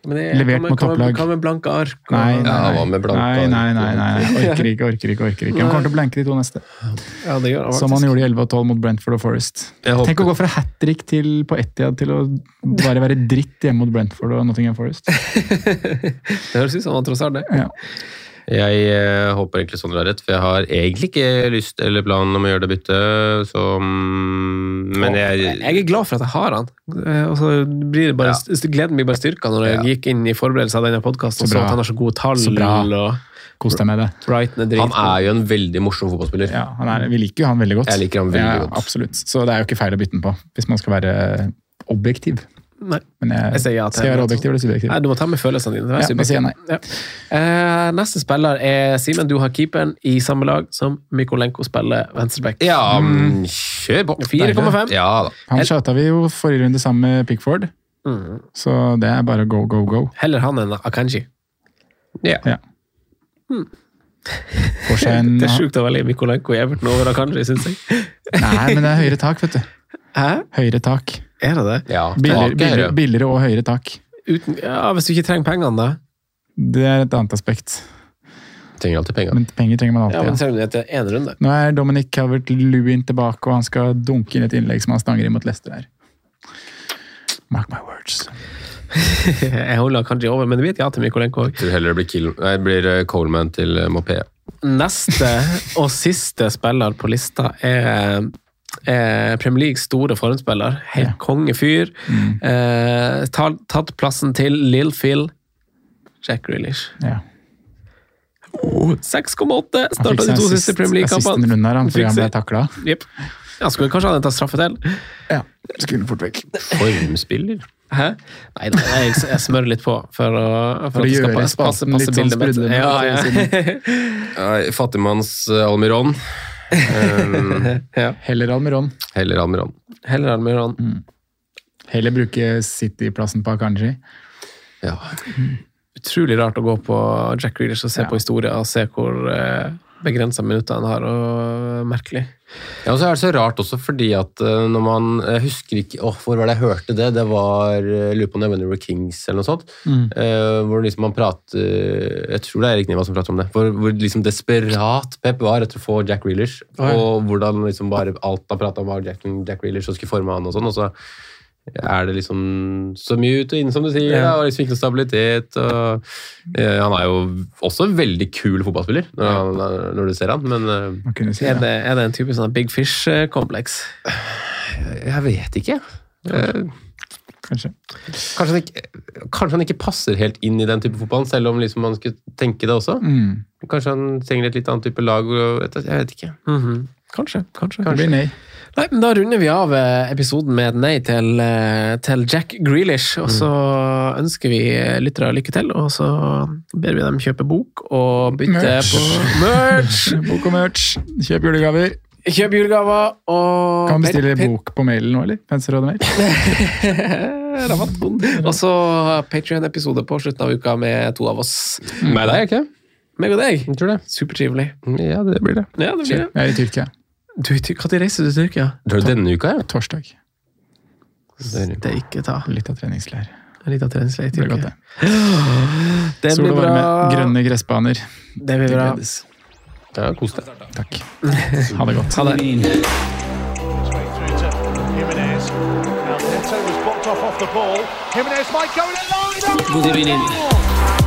Men det, Levert mot topplag. Hva med blanke ark? og- Nei, nei, Ja, nei. med blanke nei, nei, nei, nei. Orker ikke, orker ikke. orker ikke. Han kommer til å blanke de to neste. Ja, det gjør han Som han gjorde i 11 og 12 mot Brentford og Forest. Tenk å gå fra hat trick til på Etiad til å bare være dritt hjemme mot Brentford og Nottingham Forest. Det høres ut som han tross er det. Ja. Jeg eh, håper egentlig Sondre har rett, for jeg har egentlig ikke lyst eller planen om å gjøre det byttet, så mm, Men jeg Jeg er glad for at jeg har han. Eh, Og så blir det bare, Gleden blir bare styrka når jeg Ja. gikk inn i forberedelse av denne podkasten og Så så bra. at han har så gode tall. Så bra. og Kos deg med det. Brighton er Han dritgod. er jo en veldig morsom fotballspiller. Ja, han er, vi liker jo han veldig godt. Jeg liker han veldig ja, godt. Absolutt. Så det er jo ikke feil å bytte den på, hvis man skal være objektiv. Nei. Men jeg, Jeg sier ja til skal jeg være objektiv eller subjektiv? Nei, du må ta med følelsene dine. Ja, jeg sier nei. Ja. Eh, neste spiller er Simen. Du har keeperen i samme lag som Mykolenko spiller venstreback. Ja, mm, kjør på. 4,5. Ja da. Han shouta vi jo forrige runde sammen med Pickford, Mm. så det er bare go, go, go. Heller han enn Akanji. Ja. Ja. Mm. en Det er sjukt å velge Mykolenko i Everton over Akanji, syns jeg. Nei, men det er høyere tak, vet du. Hæ? Høyere tak. Er det det? ja Billigere, tak er billigere, billigere og høyere tak. Uten, ja, Hvis du ikke trenger pengene, da? Det er et annet aspekt. Trenger alltid penger. Men penger trenger man Ja, men alltid. Ja. du det etter en runde? Nå er Dominic Calvert-Lewin tilbake, og han skal dunke inn et innlegg som han stanger inn mot Leicester her. Mark my words. Jeg holder kanskje over, men det blir et ja til Mykolenko òg. Heller det blir, Kill, nei, det blir eh, Coleman til eh, Mopé. Neste og siste spiller på lista er, er Premier Leagues store formspiller. Helt Ja. kongefyr. Mm. Eh, tatt, tatt plassen til Lill Phil. Jack Grealish. Ja. Oh, 6,8! Han Starta de to siste Premier League-kampene. han, Fikk siste takla. Yep. Ja, skulle kanskje han ta straffe til? Ja, skulle fort vekk. Formspiller. Hæ? Nei, nei jeg, jeg smører litt på for å, for For å gjøre passe, passe, spalten passe litt sånn bildet mitt. sprudlende, Ja, ja. Ja, Fattigmanns eh, Almiron. Um, ja. Heller Almiron. heller Almiron. Heller Almiron. Heller bruke City-plassen på Akanji. Ja. utrolig rart å gå på Jack Reelers og se Ja. på historier og se hvor eh, begrensa minutter han har, og merkelig. Ja, og så er det så rart også, fordi at eh, når man Jeg husker ikke åh, Hvor var det jeg hørte det? Det var eh, Jeg lurer på om det var Never Kings eller noe sånt. eh, hvor liksom man prater Jeg tror det er Erik Niva som prater om det. Hvor, hvor liksom desperat Pep var etter å få Jack Reelers. Og hvordan liksom bare alt han prata om, var Jack, Jack Reelers og skulle forme han og sånn. Og så er det liksom så mye ut og inn, som du sier. Ja. Da, og liksom ikke noe stabilitet. Og, eh, han er jo også en veldig kul fotballspiller når, han, når du ser han, men eh, si Er det. er det en type sånn big fish-kompleks? Jeg vet ikke. Eh, Kanskje. Kanskje han, ikke, kanskje han ikke passer helt inn i den type fotballen, selv om liksom man skulle tenke det også. Mm. Kanskje han trenger et litt annet type lag. og- Jeg vet ikke. Mhm. Kanskje. kanskje. Det blir nei. Nei, men Da runder vi av eh, episoden med et nei til, eh, til Jack Grealish. Og så ønsker vi eh, lyttere lykke til, og så ber vi dem kjøpe bok og bytte Merch. på merch. Bok og merch. Kjøp julegaver. Kjøp julegaver og Kan man bestille bok på mailen nå, eller? Penselrådet mail. Og så Patrion-episode på slutten av uka med to av oss. Med deg, ikke? Meg og deg. Supertrivelig. Ja, det blir det. Ja, det blir det. Jeg er i Tyrkia. Du, Når reiser du til Tyrkia? Du du denne uka, ja? Torsdag. Det Det er ikke ta. Litt av treningsleir. Litt av treningsleir i Det blir godt, Tyrkia. det. Det Sol blir og varme, bra. grønne gressbaner. Det blir Det bra. Ja, kos deg. Takk. Ha det godt. Ha det. Good through